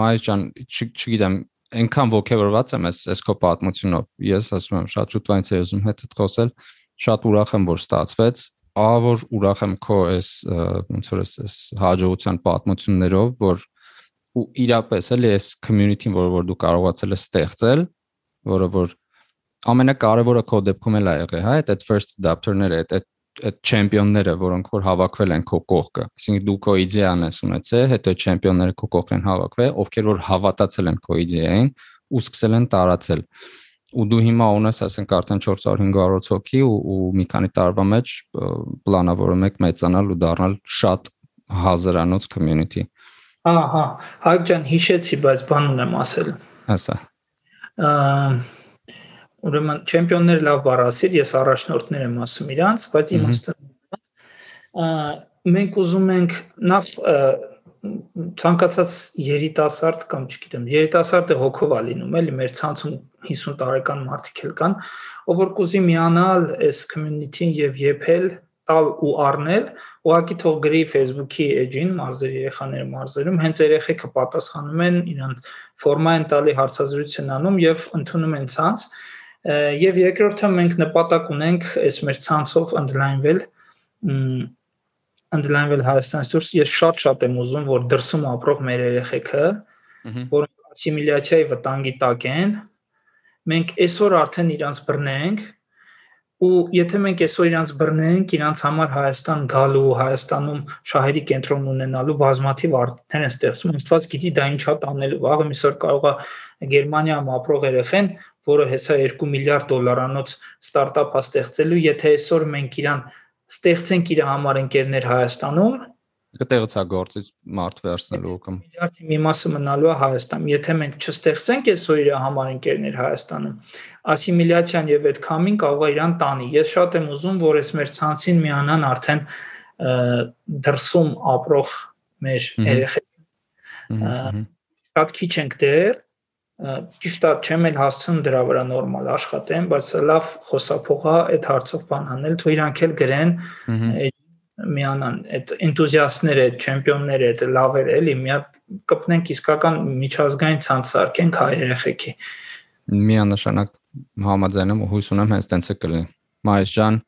[SPEAKER 1] Մայիս ջան չգիտեմ այնքան ողջավորված եմ այս այս քո պատմությունով ես ասում եմ շատ շուտ վայց եմ ուզում հետդ խոսել շատ ուրախ եմ, որ ստացվեց ահա որ ուրախ եմ քո այս ոնց որ այս հաջողության պատմություններով, որ ու իրապես էլի այս community-ն, որը որ դու կարողացել ես ստեղծել, որը որ ամենակարևորը քո դեպքում էլ ա եղել, հա, այդ first adapter-ները, այդ այդ այդ չեմպիոնները, որոնք որ հավաքվել են քո կողքը, այսինքն դու քո իդեան ես ունեցել, հետո չեմպիոնները քո կողքն են հավաքվել, ովքեր որ հավատացել են քո իդեային ու սկսել են տարածել ու դու հիմա ունես ասենք արդեն 400-500 հոգի ու, ու մի քանի տարվա մեջ պլանավորում եք մեծանալ ու դառնալ շատ հազարանոց community։
[SPEAKER 2] Ահա, Հայկ ջան, հիշեցի, բայց բան ունեմ ասել։
[SPEAKER 1] Ասա։
[SPEAKER 2] Ուրեմն չեմպիոններ լավ բառ ասիր, ես առաջնորդներ եմ ասում իրանց, բայց իմաստը մենք ուզում ենք նախ ցանկացած երիտասարդ կամ չգիտեմ, երիտասարդը հոգով է լինում, էլի մեր ցանցում 50 տարեկան մարդիկ էլ կան, ով որ կուզի միանալ այս community-ին եւ եփել տալ ու առնել, ուղղակի թող գրի Facebook-ի էջին մարզերի երեխաները մարզերում, հենց երեխեքը պատասխանում են, իրանք ֆորմա են տալի, հարցազրույց են անում եւ ընդունում են ցանց։ Եվ երկրորդը մենք նպատակ ունենք այս մեր ցանցով ընդլայնվել ընդլայնվել Հայաստանից դուրս ես շատ-շատ եմ ուզում որ դրսում ապրող մեր երեխեքը որոնք սիմուլյացիայի վտանգի տակ են, մենք այսօր արդեն իրանց բռնենք ու եթե մենք այսօր իրանց բռնենք, իրանց համար Հայաստան գալու, Հայաստանում շահերի կենտրոն ունենալու բազմաթիվ արդյունքներ են ստեղծում, աստված գիտի դա ինչա տանելու։ Վաղը միսօր կարողա Գերմանիայում ապրող երեխեն, որը հեսա 2 միլիարդ դոլարանոց ստարտափ է ստեղծելու, եթե այսօր մենք իրան ստեղծենք իր համար ընկերներ Հայաստանում,
[SPEAKER 1] կտեղծագործից մարդ վերցնելու կամ
[SPEAKER 2] միլիարդի մի մասը մնալու է Հայաստանում։ Եթե մենք չստեղծենք այսօր իր համար ընկերներ Հայաստանում, ասիմիլյացիան եւ այդ քամին կարող է իրան տանի։ Ես շատ եմ ուզում, որ այս մեր ցանցին միանան արդեն դրսում ապրող մեր երեխեքին։ Շատ քիչ ենք դեռ, ճիշտ է, չեմ էլ հասցնում դրա վրա նորմալ աշխատեմ, բայց լավ խոսափողա այդ հարցով բան անել, թող իրանք էլ գրեն միանան այդ энտուզիաստները, չեմպիոնները, այդ լավեր էլի, մի հատ կպնենք իսկական միջազգային ցանց սարքենք հայ երեխեքի։
[SPEAKER 1] Միանշանակ համաձայն եմ ու հույս ունեմ հենց տենց է կլինի։ Մայիս ջան,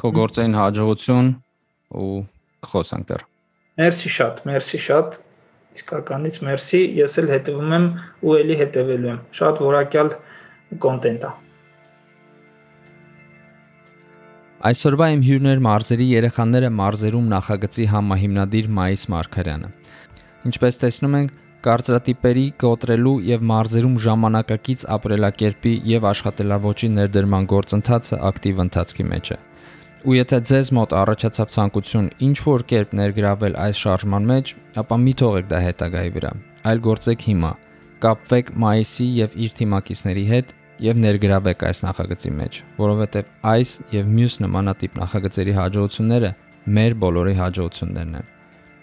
[SPEAKER 1] քո գործային հաջողություն ու խոսանք դեռ։
[SPEAKER 2] Մերսի շատ, մերսի շատ։ Իսկականից մերսի, ես էլ հետևում եմ ու ելի հետևելու եմ։ Շատ որակյալ կոնտենտ է։
[SPEAKER 1] Այսօրվա իմ հյուրներ մարզերի երեխաները մարզերում նախագծի համահիմնադիր Մայիս Մարկարյանը։ Ինչպես տեսնում ենք, կարծրատիպերի կոտրելու եւ մարզերում ժամանակակից ապրելակերպի եւ աշխատելավոճի ներդրման գործընթացը ակտիվ ընթացքի մեջ է։ Ու եթե ձեզ մոտ առաջացավ ցանկություն ինչ որ կերպ ներգրավել այս շարժման մեջ, ապա մի թողեք դա հետագայի վրա։ Այլ գործեք հիմա։ Կապվեք Մայիսի եւ իր թիմակիցների հետ եւ ներգրավեք այս նախագծի մեջ, որովհետեւ այս եւ մյուս նմանատիպ նախագծերի հաջողությունները մեր բոլորի հաջողություններն են։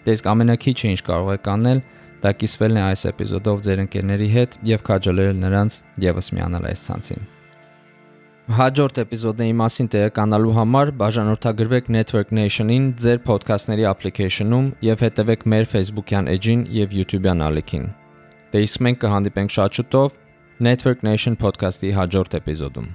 [SPEAKER 1] Դե իսկ ամենակիչը ինչ կարող եք անել, դա կիսվելն է այս էպիզոդով ձեր ընկերների հետ եւ քաջալերել նրանց եւս միանալ այս ցանցին։ Հաջորդ էպիզոդների մասին տեղեկանալու համար բաժանորդագրվեք Network Nation-ին ձեր ոդքասթների application-ում եւ հետեւեք մեր Facebook-յան էջին եւ YouTube-յան ալիքին։ Դե իսկ մենք կհանդիպենք շատ շուտով Network Nation podcast-ի հաջորդ էպիզոդում։